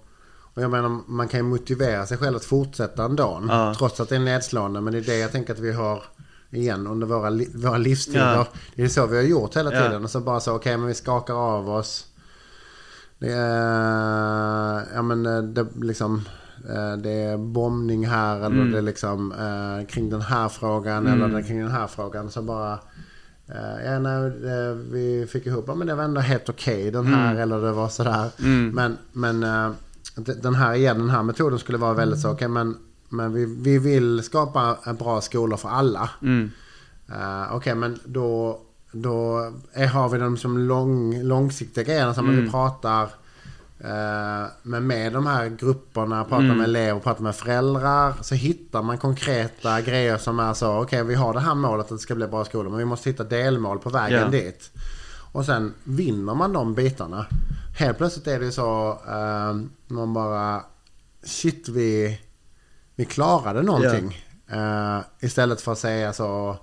Och jag menar, man kan ju motivera sig själv att fortsätta en dag. Ja. Trots att det är nedslående. Men det är det jag tänker att vi har igen under våra, li- våra livstider. Ja. Det är så vi har gjort hela Ja. tiden. Och så bara så, okej men vi skakar av oss. Det är, ja men eh, det liksom... eh, Det är bombning här eller Mm. det är liksom eh, kring den här frågan Mm. eller kring den här frågan. Så bara Eh, ja, när eh, vi fick ihop, ja, men det var ändå helt okej den här eller det var sådär. Men, men d- den här igen, den här metoden skulle vara väldigt så, okej men, men vi, vi vill skapa en bra skola för alla. Mm. Uh, Okej, men då, då är, har vi de som lång, långsiktiga grejerna som vi pratar uh, med, med de här grupperna, pratar med elever, pratar med föräldrar. Så hittar man konkreta grejer som är så, okej vi har det här målet att det ska bli bra skola, men vi måste hitta delmål på vägen Ja. dit. Och sen vinner man de bitarna. Helt plötsligt är det så, uh, man bara, shit vi, vi klarade någonting. Eh, istället för att säga så...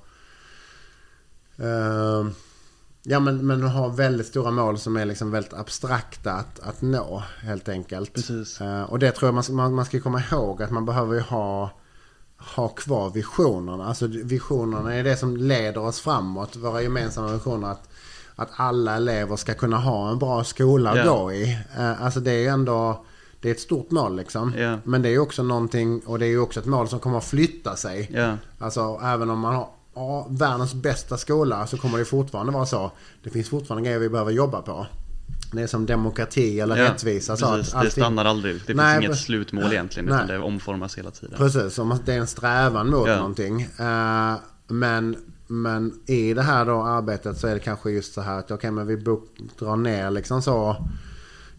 eh, ja men, men ha väldigt stora mål som är liksom väldigt abstrakta att, att nå helt enkelt. Precis. Eh, och det tror jag man, ska- man, man ska komma ihåg att man behöver ju ha, ha kvar visionerna. Alltså visionerna är det som leder oss framåt. Våra gemensamma visioner. Att, att alla elever ska kunna ha en bra skola att Ja. gå i. Eh, alltså det är ju ändå... Det är ett stort mål liksom. Ja. Men det är ju också någonting, och det är ju också ett mål som kommer att flytta sig. Ja. Alltså även om man har ja, världens bästa skola så kommer det fortfarande vara så. Det finns fortfarande grejer vi behöver jobba på. Det är som demokrati eller Ja, rättvisa. Så precis. att Det stannar aldrig. Det finns Nej, inget slutmål egentligen, Nej. utan det omformas hela tiden. Precis, det är en strävan mot Ja. någonting. Eh, men, men i det här då arbetet så är det kanske just så här att okej men vi drar ner liksom så.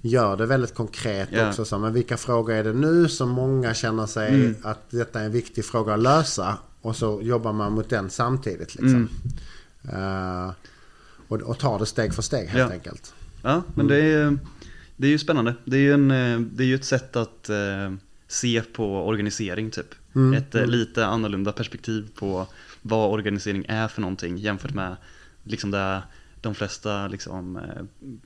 Gör det väldigt konkret Ja. också. Så, men vilka frågor är det nu som många känner sig Mm. att detta är en viktig fråga att lösa. Och så jobbar man mot den samtidigt liksom. Mm. Eh, och, och tar det steg för steg helt Ja. enkelt. Ja, men det är, det är ju spännande. Det är ju, en, eh, det är ju ett sätt att eh, se på organisering typ. Mm, Ett eh, lite annorlunda perspektiv på vad organisering är för någonting jämfört med liksom det de flesta, liksom,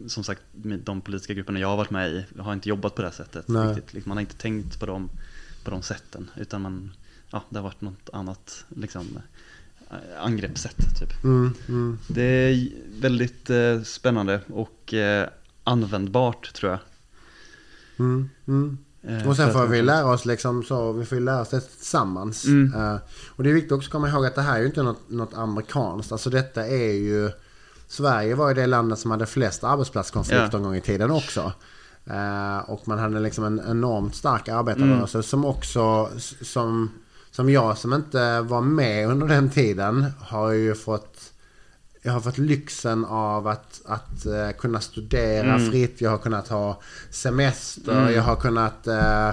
som sagt, de politiska grupperna jag har varit med i har inte jobbat på det här sättet. Liksom, Man har inte tänkt på de, på de sätten, utan man, ja, det har varit något annat liksom, eh, angreppssätt. Typ. Mm, mm. Det är väldigt eh, spännande och eh, användbart tror jag. Mm, mm. Eh, Och sen får vi lära oss liksom så, vi får lära oss det tillsammans. Mm. Eh, och det är viktigt också att komma ihåg att det här är ju inte något, något amerikanskt. Alltså detta är ju... Sverige var ju det landet som hade flest arbetsplatskonflikter Ja. en gång i tiden också. Och man hade liksom en enormt stark arbetarrörelse Mm. som också, som, som jag som inte var med under den tiden, har ju fått jag har fått lyxen av att, att eh, kunna studera Mm. fritt. Jag har kunnat ha semester. Jag har kunnat... eh,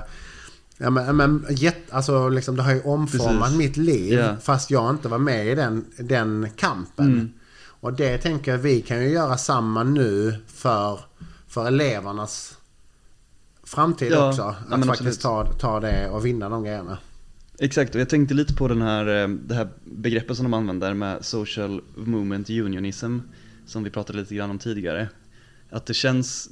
ja, men, men, jätt, alltså, liksom, det har ju omformat Precis. mitt liv. Ja. Fast jag inte var med i den, den kampen. Mm. Och det tänker jag vi kan ju göra samma nu för, för elevernas framtid Ja, också. Att faktiskt ta, ta det och vinna de grejerna. Exakt, och jag tänkte lite på den här, eh, det här begreppet som de använder med social movement unionism som vi pratade lite grann om tidigare. Att det känns,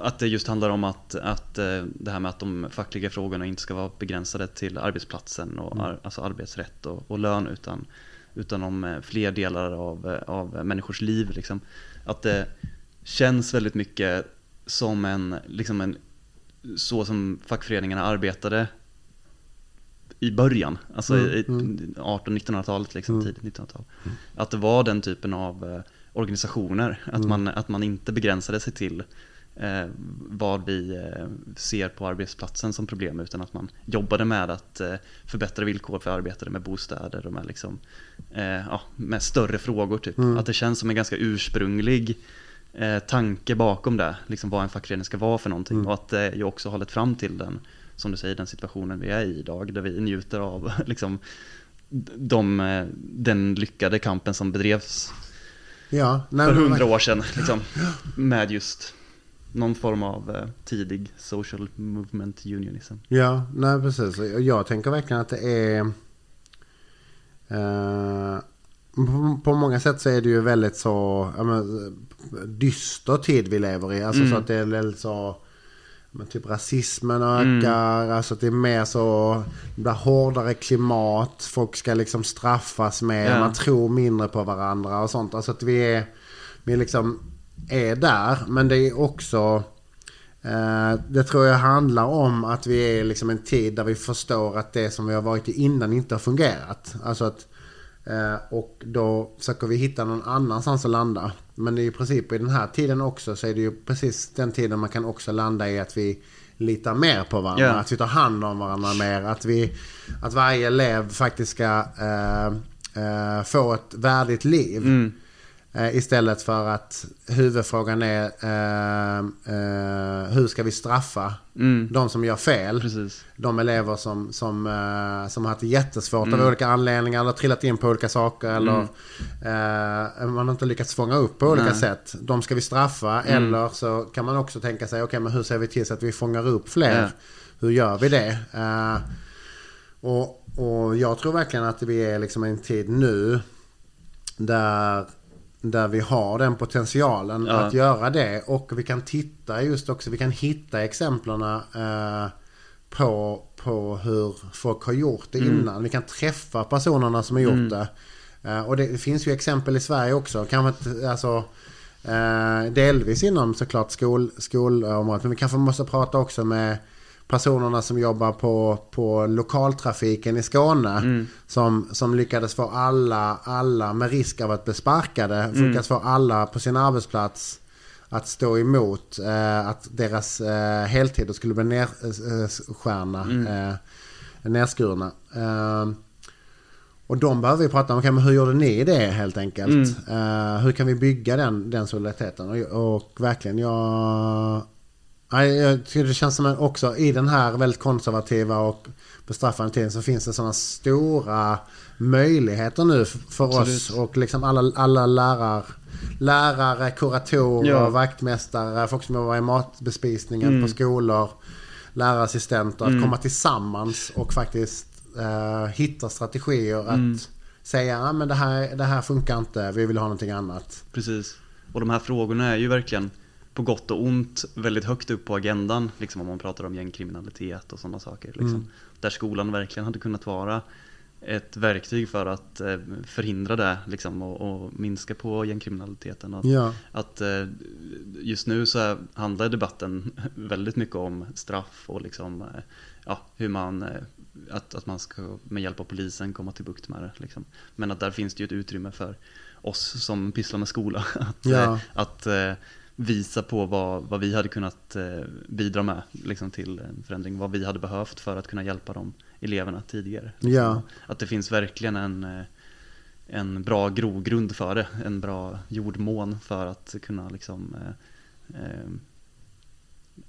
att det just handlar om att, att eh, det här med att de fackliga frågorna inte ska vara begränsade till arbetsplatsen och ar, alltså arbetsrätt och, och lön utan, utan om eh, fler delar av, av människors liv. Liksom. Att det känns väldigt mycket som en, liksom en så som fackföreningarna arbetade i början, alltså Mm, i mm. 1800-1900-talet, liksom, Mm. tidigt 1900-tal. Att det var den typen av eh, organisationer, att, Mm. man, att man inte begränsade sig till eh, vad vi eh, ser på arbetsplatsen som problem, utan att man jobbade med att eh, förbättra villkor för arbetare med bostäder och med, liksom, eh, ja, med större frågor. Typ. Mm. Att det känns som en ganska ursprunglig tanke bakom det, liksom vad en fackförening ska vara för någonting. Mm. Och att det ju också har lett fram till den, som du säger, den situationen vi är i idag, där vi njuter av liksom, de, den lyckade kampen som bedrevs Ja, nej, för hundra år sedan. Liksom, med just någon form av eh, tidig social movement unionism. Ja, nej precis. Jag tänker verkligen att det är... Eh, på, på många sätt så är det ju väldigt så ja, men, dyster tid vi lever i. Alltså Mm. så att det är väldigt så... Men typ rasismen ökar, alltså att det är mer så, det blir hårdare klimat, folk ska liksom straffas mer, Ja. man tror mindre på varandra och sånt. Alltså att vi är, vi liksom är där, men det är också, eh, det tror jag handlar om att vi är liksom en tid där vi förstår att det som vi har varit i innan inte har fungerat. Alltså att Eh, och då försöker vi hitta någon annanstans att landa. Men i princip i den här tiden också så är det ju precis den tiden man kan också landa i att vi litar mer på varandra. Ja. Att vi tar hand om varandra mer. Att, vi, att varje elev faktiskt ska eh, eh, få ett värdigt liv. Mm. Eh, istället för att huvudfrågan är eh, eh, hur ska vi straffa Mm. de som gör fel? Precis. De elever som, som, eh, som har haft jättesvårt av olika anledningar eller trillat in på olika saker eller eh, man har inte lyckats fånga upp på olika Nej. sätt. De ska vi straffa eller så kan man också tänka sig okej men hur ser vi till så att vi fångar upp fler? Ja. Hur gör vi det? Eh, och, och jag tror verkligen att vi är liksom i en tid nu där, där vi har den potentialen Ja. att göra det. Och vi kan titta just också, vi kan hitta exemplen eh, på, på hur folk har gjort det innan. Vi kan träffa personerna som har gjort det. Eh, och det finns ju exempel i Sverige också. Kanske inte, alltså, eh, delvis inom såklart skol, skolområdet. Men vi kanske måste prata också med personerna som jobbar på, på lokaltrafiken i Skåne. Som, som lyckades få alla, alla med risk av att bli sparkade. Lyckades få alla på sin arbetsplats att stå emot eh, att deras eh, heltider skulle bli nerskärna. Eh, nerskurna. Eh, och de behöver vi prata om. Okay, men hur gjorde ni det helt enkelt? Eh, hur kan vi bygga den, den solidariteten? Och, och verkligen, jag... Nej, jag tycker det känns som att också i den här väldigt konservativa och bestraffande tiden så finns det sådana stora möjligheter nu för oss Absolut. och liksom alla, alla lärar, lärare, kuratorer, Ja. vaktmästare, folk som jobbar i matbespisningen på skolor, lärarassistenter att komma tillsammans och faktiskt eh, hitta strategier att säga att men det, här, det här funkar inte, vi vill ha någonting annat. Precis. Och de här frågorna är ju verkligen på gott och ont väldigt högt upp på agendan. Liksom om man pratar om gängkriminalitet och sådana saker. Liksom. Där skolan verkligen hade kunnat vara ett verktyg för att eh, förhindra det liksom, och, och minska på gängkriminaliteten. Att, Ja. att eh, just nu så handlar debatten väldigt mycket om straff och liksom, eh, ja, hur man, att, att man ska med hjälp av polisen komma till bukt med det. Liksom. Men att där finns det ju ett utrymme för oss som pysslar med skola att, Ja. att eh, visa på vad, vad vi hade kunnat eh, bidra med liksom, till en förändring, vad vi hade behövt för att kunna hjälpa de eleverna tidigare. Ja. Att det finns verkligen en, eh, en bra grogrund för det, en bra jordmån för att kunna liksom, eh, eh,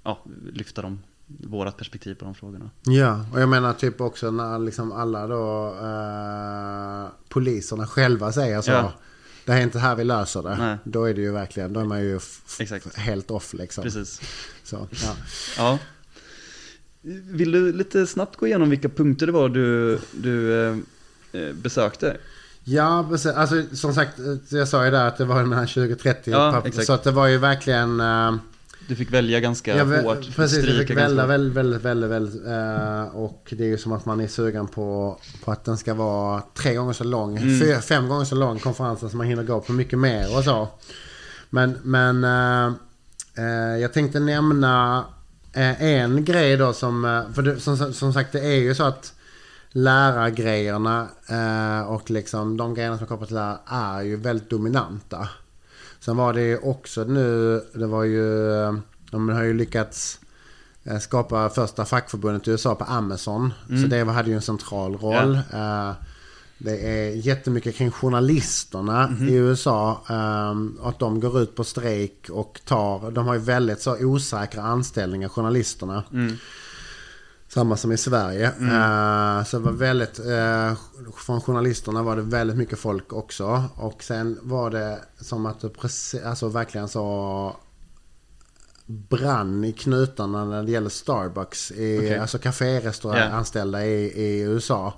ja, lyfta dem, vårat perspektiv på de frågorna. Ja, och jag menar typ också när liksom alla då eh, poliserna själva säger så. Ja. Det är inte här vi löser det. Nej. Då är det ju verkligen, då är man ju Exakt. helt off liksom. Precis. Så, ja. Ja. Vill du lite snabbt gå igenom vilka punkter det var du, du eh, eh, besökte? ja, precis. alltså som sagt, eh, jag sa ju där att det var den här 2030. Ja, så att det var ju verkligen... eh, Du fick välja ganska vä- hårt. precis, jag stryka fick välja väldigt, väldigt, väldigt, väldigt. eh, och det är ju som att man är sugen på, på att den ska vara tre gånger så lång. Mm. Fyra, fem gånger så lång konferensen så man hinner gå på mycket mer och så. Men, men eh, eh, jag tänkte nämna eh, en grej då som, för det, som, som sagt det är ju så att lärargrejerna och liksom de grejerna som är kopplade till lärare är ju väldigt dominanta. Sen var det också nu, det var ju, eh, de har ju lyckats eh, skapa första fackförbundet i USA på Amazon. Så det hade ju en central roll. Eh, Det är jättemycket kring journalisterna i USA. Att de går ut på strejk och tar, de har ju väldigt så osäkra anställningar, journalisterna. Samma som i Sverige. Eh, så det var väldigt, eh, från journalisterna var det väldigt mycket folk också. Och sen var det som att det precis, alltså verkligen så brann i knutarna när det gäller Starbucks. I, Okej. Alltså kaférestaurang Ja. anställda i, i USA.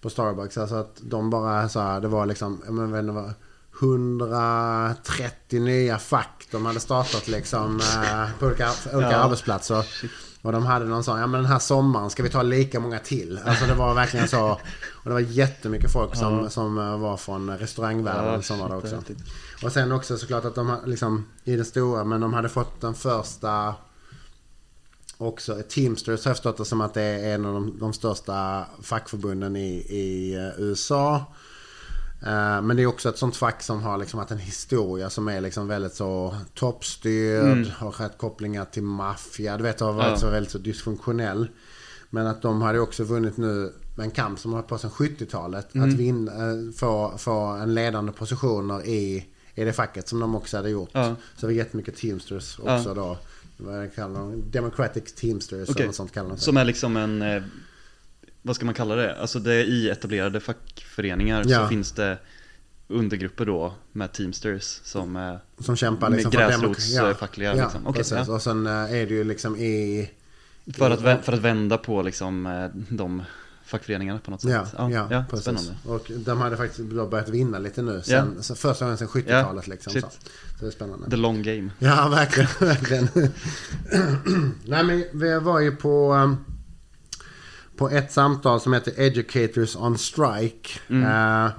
På Starbucks. Alltså att de bara så här, det var liksom, jag vet inte vad 130 nya fack de hade startat liksom eh, på olika, olika Ja. arbetsplatser. Och de hade någon sån, ja men den här sommaren ska vi ta lika många till. Alltså det var verkligen så. Och det var jättemycket folk som, som eh, var från restaurangvärlden Ja, som var shit, också. Och sen också såklart att de liksom i det stora, men de hade fått den första också, Teamsters har jag förstått det som att det är en av de, de största fackförbunden i, i eh, USA. Eh, Men det är också ett sånt fack som har liksom haft en historia som är liksom väldigt så toppstyrd. Mm. Har rätt kopplingar till maffia. Du vet, har varit Ja. så väldigt så dysfunktionell. Men att de hade också vunnit nu en kamp som har på sedan 70-talet. Mm. Att vinna, eh, få, få en ledande positioner i, i det facket som de också hade gjort. Ja. Så det var jättemycket Teamsters Ja. också då. Vad kallar de? Democratic Teamsters Okej. eller något sånt kallar de sig. Som är liksom en, eh, vad ska man kalla det? Alltså det är i etablerade fackföreningar Ja. så finns det undergrupper då med Teamsters som är Som kämpar med liksom för gräsrots- demok- fackliga, Ja, liksom. Okej, precis. ja. Och sen eh, är det ju liksom i... för att, för att vända på liksom eh, de fackföreningarna på något sätt. Ja, ja, precis. spännande. Och de hade faktiskt börjat vinna lite nu. Sen, så första gången sedan 70-talet liksom. shit. Så. så det är spännande. The long game. Ja, verkligen. verkligen. Nej, men vi var ju på, um, på ett samtal som heter Educators on Strike. Mm. Eh,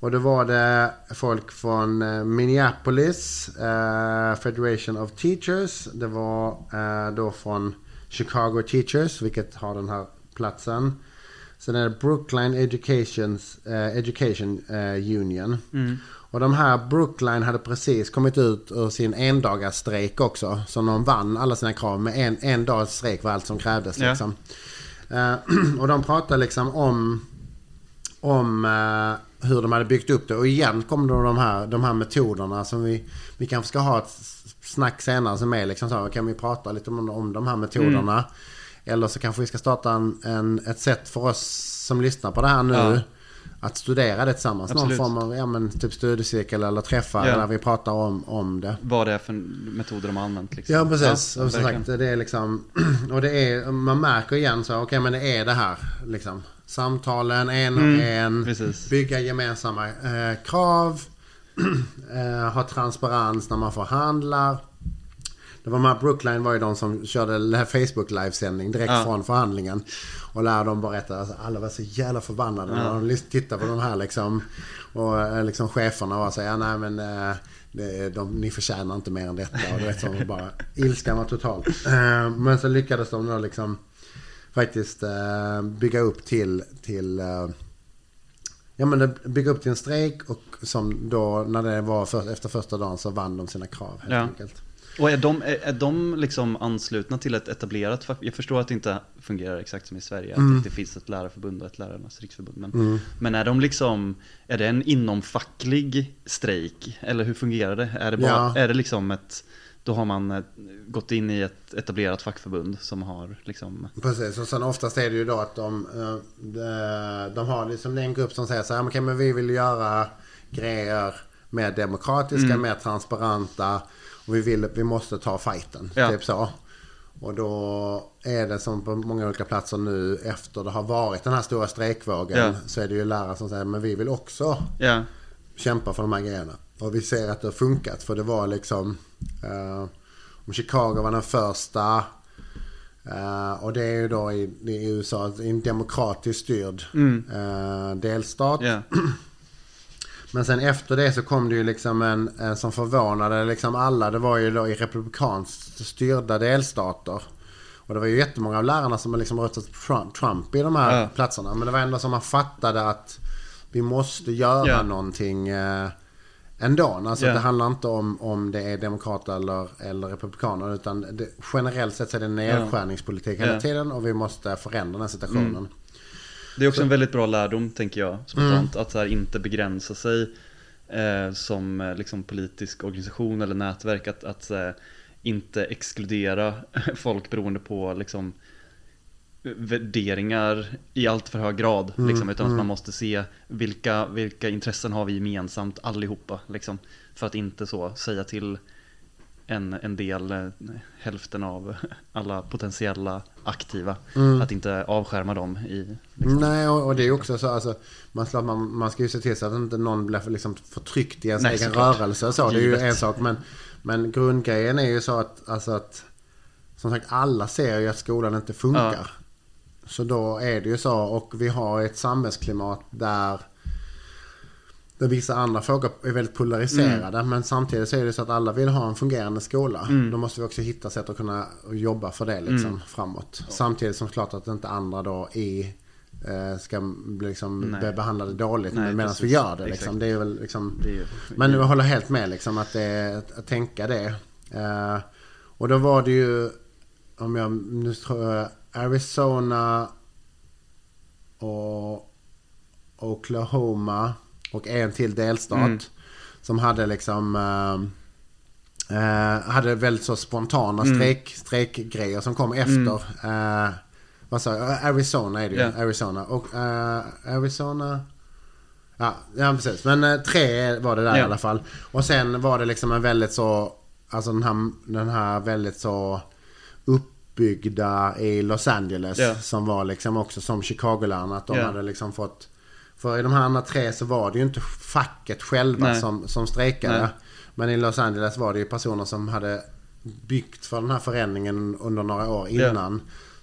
och då var det folk från eh, Minneapolis, eh, Federation of Teachers. Det var eh, då från Chicago Teachers, vilket har den här platsen. Sen är det Brookline Educations, eh, Education eh, Union. Mm. Och de här Brookline hade precis kommit ut ur sin endagars strejk också. Så de vann alla sina krav med en, en dags strejk var allt som krävdes. Ja. Liksom. Eh, och de pratade liksom om, om eh, hur de hade byggt upp det. Och igen kom då de här, de här metoderna som vi, vi kanske ska ha ett snack senare som är liksom så. Kan vi prata lite om, om de här metoderna. Eller så kanske vi ska starta en, en, ett sätt för oss som lyssnar på det här nu. Ja. Att studera det tillsammans. Absolut. Någon form av ja, men, typ studiecirkel eller träffar Ja. där vi pratar om, om det. Vad det är för metoder de har använt liksom. Ja precis. Ja, och som sagt, det är liksom... Och det är, man märker igen så, okej men det är det här. Liksom. Samtalen en och en. Mm, precis. Bygga gemensamma eh, krav. eh, ha transparens när man förhandlar. Det var de här Brookline var ju de som körde Facebook livesändning direkt Ja. från förhandlingen. Och lärde dem berätta. Alltså, alla var så jävla förbannade när de tittade på de här liksom. Och eh, liksom cheferna var så ja, nej men eh, det, de, ni förtjänar inte mer än detta. Och du vet så bara, ilskan var total. Eh, men så lyckades de då liksom faktiskt bygga upp till, till Ja men det- bygga upp till en strejk och som då när det var för, efter första dagen så vann de sina krav helt Ja. enkelt. Och är de, är, är de liksom anslutna till ett etablerat fack? Jag förstår att det inte fungerar exakt som i Sverige, Mm. att det finns ett lärarförbund och ett lärarnas riksförbund. Men, men är de liksom, är det en inomfacklig strejk? Eller hur fungerar det? Är det, bara, Ja. är det liksom ett, då har man eh, gått in i ett etablerat fackförbund som har liksom, Precis, och sen oftast är det ju då att de, eh, de, de har liksom en grupp som säger så här, "Men okej, men vi vill göra grejer mer demokratiska, Mm. mer transparenta och vi, vill, vi måste ta fighten. Ja. Typ så. Och då är det som på många olika platser nu efter det har varit den här stora strejkvågen Ja. så är det ju lärare som säger men vi vill också ja, kämpa för de här grejerna. Och vi ser att det har funkat för det var liksom eh, om Chicago var den första eh, och det är ju då i, i USA i en demokratiskt styrd eh, delstat. ja, Men sen efter det så kom det ju liksom en, en som förvånade liksom alla. Det var ju då i republikanskt styrda delstater. Och det var ju jättemånga av lärarna som liksom röstat Trump, i de här Ja. platserna. Men det var ändå som man fattade att vi måste göra Ja. någonting eh, ändå. Alltså Ja. det handlar inte om om det är demokrater eller, eller republikaner. Utan det, generellt sett så är det nedskärningspolitik hela Ja. tiden. Och vi måste förändra den här situationen. Det är också en väldigt bra lärdom, tänker jag, spontant, att så här, inte begränsa sig eh, som eh, liksom, politisk organisation eller nätverk, att, att eh, inte exkludera folk beroende på liksom, värderingar i allt för hög grad, liksom, utan att man måste se vilka, vilka intressen har vi gemensamt allihopa, liksom, för att inte så säga till en, en del, eh, hälften av alla potentiella aktiva, att inte avskärma dem i liksom, Nej, och, och det är också så alltså, man, slår- man, man ska ju se till så att inte någon blir liksom förtryckt i ens Nej, egen såklart. rörelse. Så, det är ju en sak. Men, men grundgrejen är ju så att, alltså att som sagt alla ser ju att skolan inte funkar. Ja. Så då är det ju så. Och vi har ett samhällsklimat där där vissa andra frågor är väldigt polariserade. Mm. Men samtidigt så är det så att alla vill ha en fungerande skola. Då måste vi också hitta sätt att kunna jobba för det liksom, Mm. framåt. Samtidigt som klart att inte andra då i eh, ska bli liksom behandlade dåligt Nej, medan precis. vi gör det. Liksom. Det är väl liksom... Det är Men jag håller helt med liksom att, det, att, tänka det. Eh, och då var det ju, om jag nu tror jag, Arizona och Oklahoma och en till delstat. Mm. Som hade liksom eh, eh, hade väldigt så spontana Mm. strejk, strejkgrejer som kom efter. Eh, vad sa jag? Arizona är det ju. Ja. Arizona. Och eh, Arizona... Ja, ja precis. Men eh, tre var det där i Ja. alla fall. Och sen var det liksom en väldigt så... Alltså den här, den här väldigt så uppbyggda i Los Angeles. Ja. Som var liksom också som Chicago-lärarna. Att de hade liksom fått... För i de här andra tre så var det ju inte facket själva Nej. som, som strejkade. Nej. Men i Los Angeles var det ju personer som hade byggt för den här förändringen under några år Ja.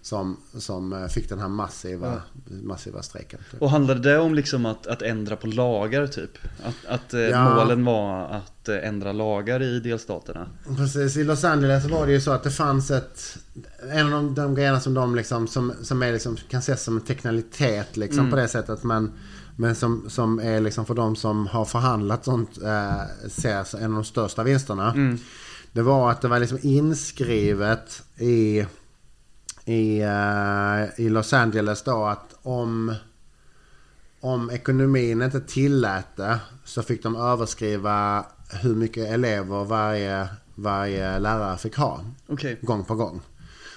Som, som eh, fick den här massiva, massiva strejken. typ. Och handlade det om liksom att, att ändra på lagar typ? Att, att eh, Ja. målen var att eh, ändra lagar i delstaterna? Precis, i Los Angeles var det ju så att det fanns ett... En av de, de grejerna som de liksom, som, som är liksom, kan ses som en teknikalitet liksom Mm. på det sättet. Men, men som, som är liksom för de som har förhandlat sånt, eh, ses en av de största vinsterna. Mm. Det var att det var liksom inskrivet i, i, eh, i Los Angeles då att om, om ekonomin inte tillät det så fick de överskriva hur mycket elever varje, varje lärare fick ha. Okej. Gång på gång.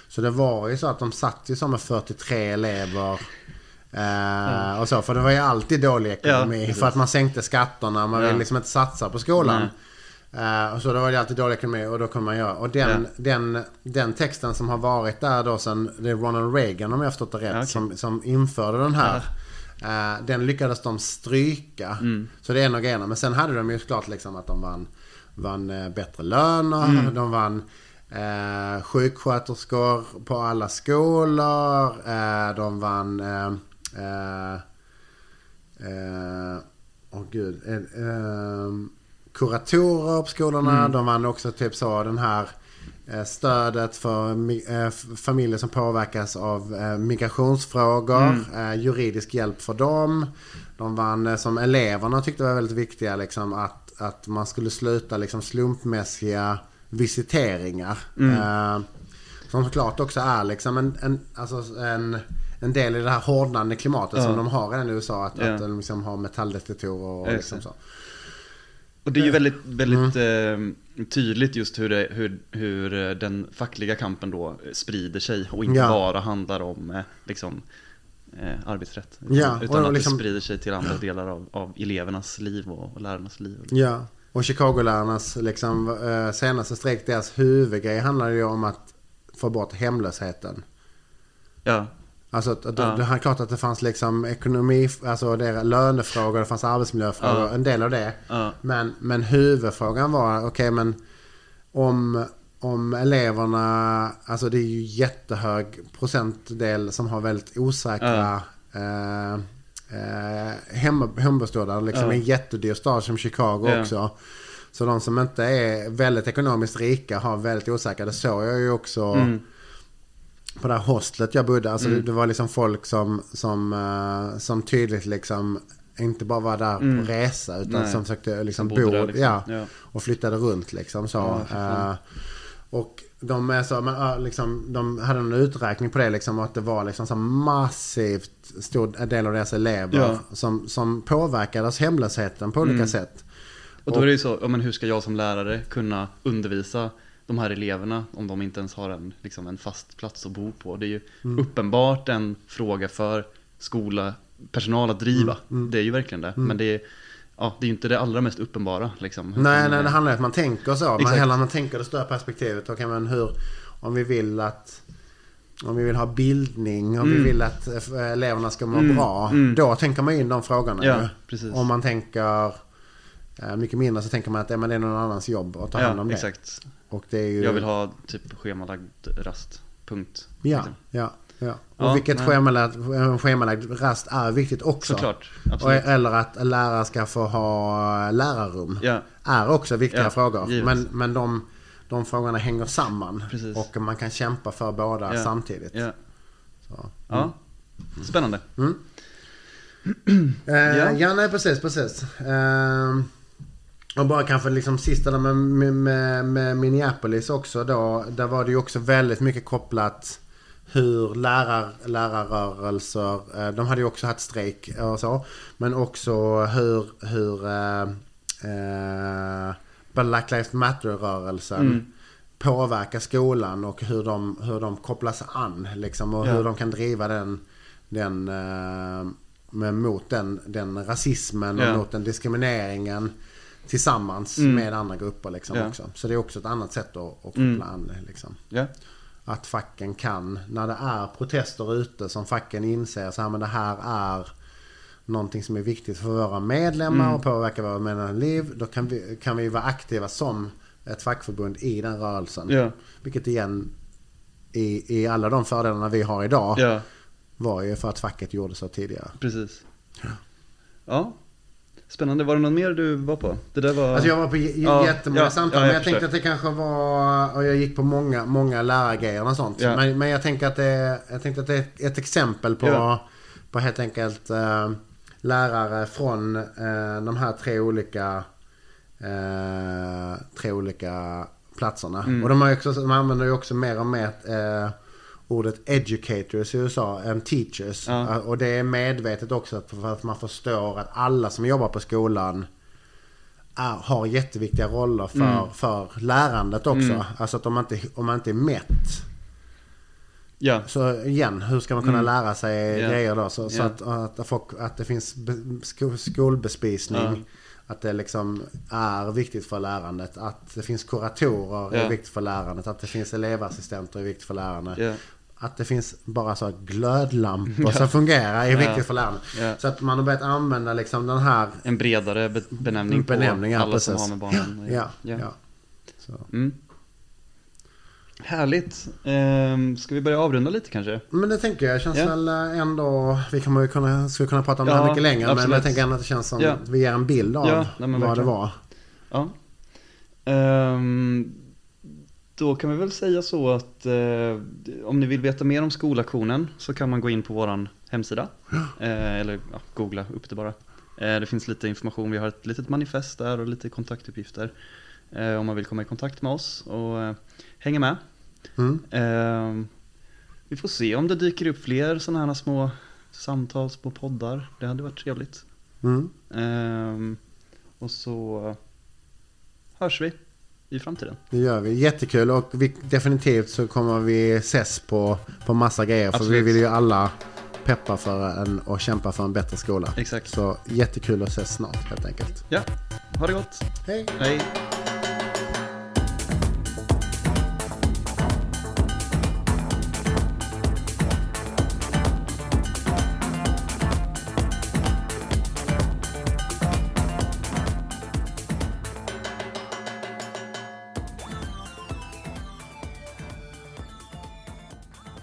Så det var ju så att de satt ju som med 43 elever. Eh, och så, för det var ju alltid dålig ekonomi. Ja, för att man sänkte skatterna. Man Ja. ville liksom inte satsa på skolan. Eh, och så då var det alltid dålig ekonomi och då kunde man göra. Och den, den, den texten som har varit där då sen, det är Ronald Reagan om jag har förstått det rätt, Ja, okej. som, som införde den här. Eh, den lyckades de stryka. Mm. Så det är en av grejerna. Men sen hade de ju såklart liksom att de vann, vann eh, bättre löner. Mm. De vann eh, sjuksköterskor på alla skolor. Eh, de vann... Eh, eh, åh gud. Kuratorer på skolorna. Mm. De vann också typ så den här eh, stödet för eh, familjer som påverkas av eh, migrationsfrågor. Eh, juridisk hjälp för dem. De vann som eleverna tyckte var väldigt viktiga liksom att, att man skulle sluta liksom slumpmässiga visiteringar. Eh, som såklart också är liksom en, en, alltså en, en del i det här hårdnande klimatet Ja. som de har redan i USA. Att, Ja. att de liksom har metalldetektorer och liksom så. Och det är ju väldigt, väldigt eh, tydligt just hur, det, hur, hur eh, den fackliga kampen då sprider sig och inte Ja. bara handlar om eh, liksom, eh, arbetsrätt. Utan, Ja, och utan att liksom- det sprider sig till andra delar av, av elevernas liv och, och lärarnas liv. Ja, och Chicago-lärarnas liksom, eh, senaste strejk, deras huvudgrej handlar ju om att få bort hemlösheten. Ja, Alltså att, att Ja. det är klart att det fanns liksom ekonomi, alltså det lönefrågor, det fanns arbetsmiljöfrågor, Ja. en del av det. ja, Men, men huvudfrågan var, okej men om, om eleverna, alltså det är ju jättehög procentdel som har väldigt osäkra eh, eh, hem, hembostadar, liksom en jättedyr stad som Chicago också. Så de som inte är väldigt ekonomiskt rika har väldigt osäkra. Det såg jag ju också Mm. På det här hostlet jag bodde. Alltså Mm. det, det var liksom folk som, som, eh, som tydligt liksom inte bara var där Mm. på resa utan Nej. som försökte liksom Som bo där, liksom. Ja, Ja. och flyttade runt liksom så. Ja. Eh, och de är så, men, liksom, de hade en uträkning på det liksom att det var liksom så massivt stor del av deras elever Ja. som, som påverkades hemlösheten på olika Mm. sätt. Och då är det ju så, ja, men hur ska jag som lärare kunna undervisa de här eleverna om de inte ens har en, liksom en fast plats att bo på? Det är ju Mm. uppenbart en fråga för skola, personal att driva. Mm, Det är ju verkligen det. Men det är, ja, det är ju inte det allra mest uppenbara. Liksom. Nej, nej, det handlar om att man tänker så. Man, hellre man tänker det större perspektivet. Okej, men hur, om vi vill att om vi vill ha bildning, om vi Mm. vill att eh, eleverna ska må Mm, bra. mm. Då tänker man in de frågorna. Ja, ju. Om man tänker eh, mycket mindre så tänker man att ja, men det är någon annans jobb att ta hand om Ja, det. exakt. Och det är ju... Jag vill ha typ schemalagd rast. Punkt. Ja, Liksom. ja, ja. Och Ja, vilket schemalagd, schemalagd rast är viktigt också. Såklart. Och, Absolut. eller att lärare ska få ha lärarrum. Ja, är också viktiga Ja, frågor. givet. Men, men de, de frågorna hänger samman. Precis. Och man kan kämpa för båda Ja. samtidigt. ja. Så. Ja, Spännande. Eh, Ja. ja. nej precis, precis. Eh, och bara kanske liksom sista med, med, med, Minneapolis också då. Där var det ju också väldigt mycket kopplat hur lärar, lärarrörelser, eh, de hade ju också haft strejk och så. Men också hur, hur eh, eh, Black Lives Matter-rörelsen Mm. påverkar skolan och hur de, hur de kopplas an liksom. Och Ja. hur de kan driva den, den eh, mot den, den rasismen och Ja. mot den diskrimineringen tillsammans Mm. med andra grupper liksom Ja. också. Så det är också ett annat sätt att, att koppla Mm. an liksom. Ja. Att facken kan, när det är protester ute som facken inser så här, men det här är någonting som är viktigt för våra medlemmar Mm. och påverkar våra medlemmars liv. Då kan vi, kan vi vara aktiva som ett fackförbund i den rörelsen. Ja. Vilket igen i, i alla de fördelarna vi har idag ja, var ju för att facket gjorde så tidigare. precis. Ja. Spännande. Var det någon mer du var på? Det där var... Alltså jag var på Ja, jättemånga ja, samtal. ja, jag men jag tänkte att det kanske var... Och jag gick på många, många lärargrejer och sånt. Ja. Men, men jag tänker att det, jag tänkte att det är ett, ett exempel på, på helt enkelt eh, lärare från eh, de här tre olika eh, tre olika platserna. Mm. Och de, har också, de använder ju också mer och mer ordet educators i USA än teachers. Ja. Eh, Och det är medvetet också för att man förstår att alla som jobbar på skolan är, har jätteviktiga roller för, Mm. för lärandet också. Mm. Alltså att om man, inte, om man inte är mätt. Ja. Så igen, hur ska man kunna Mm. lära sig Ja. grejer då? Så, så Ja. att, att, folk, att det finns be, sko, skolbespisning. Ja. Att det liksom är viktigt för lärandet. Att det finns kuratorer Ja. är viktigt för lärandet. Att det finns elevassistenter är viktigt för lärandet. Ja. Att det finns bara så glödlampor som fungerar är Ja. viktigt för lärandet. Ja. Så att man har börjat använda liksom den här En bredare be- benämning, Benämning, ja, på alla som precis. har med barnen Ja, ja. Så. Mm. Härligt. Ehm, ska vi börja avrunda lite kanske? Men det tänker jag känns Ja. väl eh, ändå... Vi kommer ju kunna, skulle kunna prata om det Ja, här mycket längre. Men absolut. jag tänker ändå att det känns som Ja. vi ger en bild av Ja, nej, men vad verkligen. det var. Ja. Ehm, då kan vi väl säga så att eh, om ni vill veta mer om skolaktionen så kan man gå in på våran hemsida. Eh, eller ja, googla upp det bara. Eh, det finns lite information, vi har ett litet manifest där och lite kontaktuppgifter. Eh, om man vill komma i kontakt med oss och eh, hänga med. Mm. Ehm, vi får se om det dyker upp fler sådana här små samtal, små poddar. Det hade varit trevligt. Mm. Och så hörs vi i framtiden. Det gör vi. Jättekul och vi, definitivt så kommer vi ses på, på massa grejer. För Absolut. vi vill ju alla peppa för en och kämpa för en bättre skola. Exakt. Så jättekul att ses snart helt enkelt. Ja, ha det gott. Hej! Hej.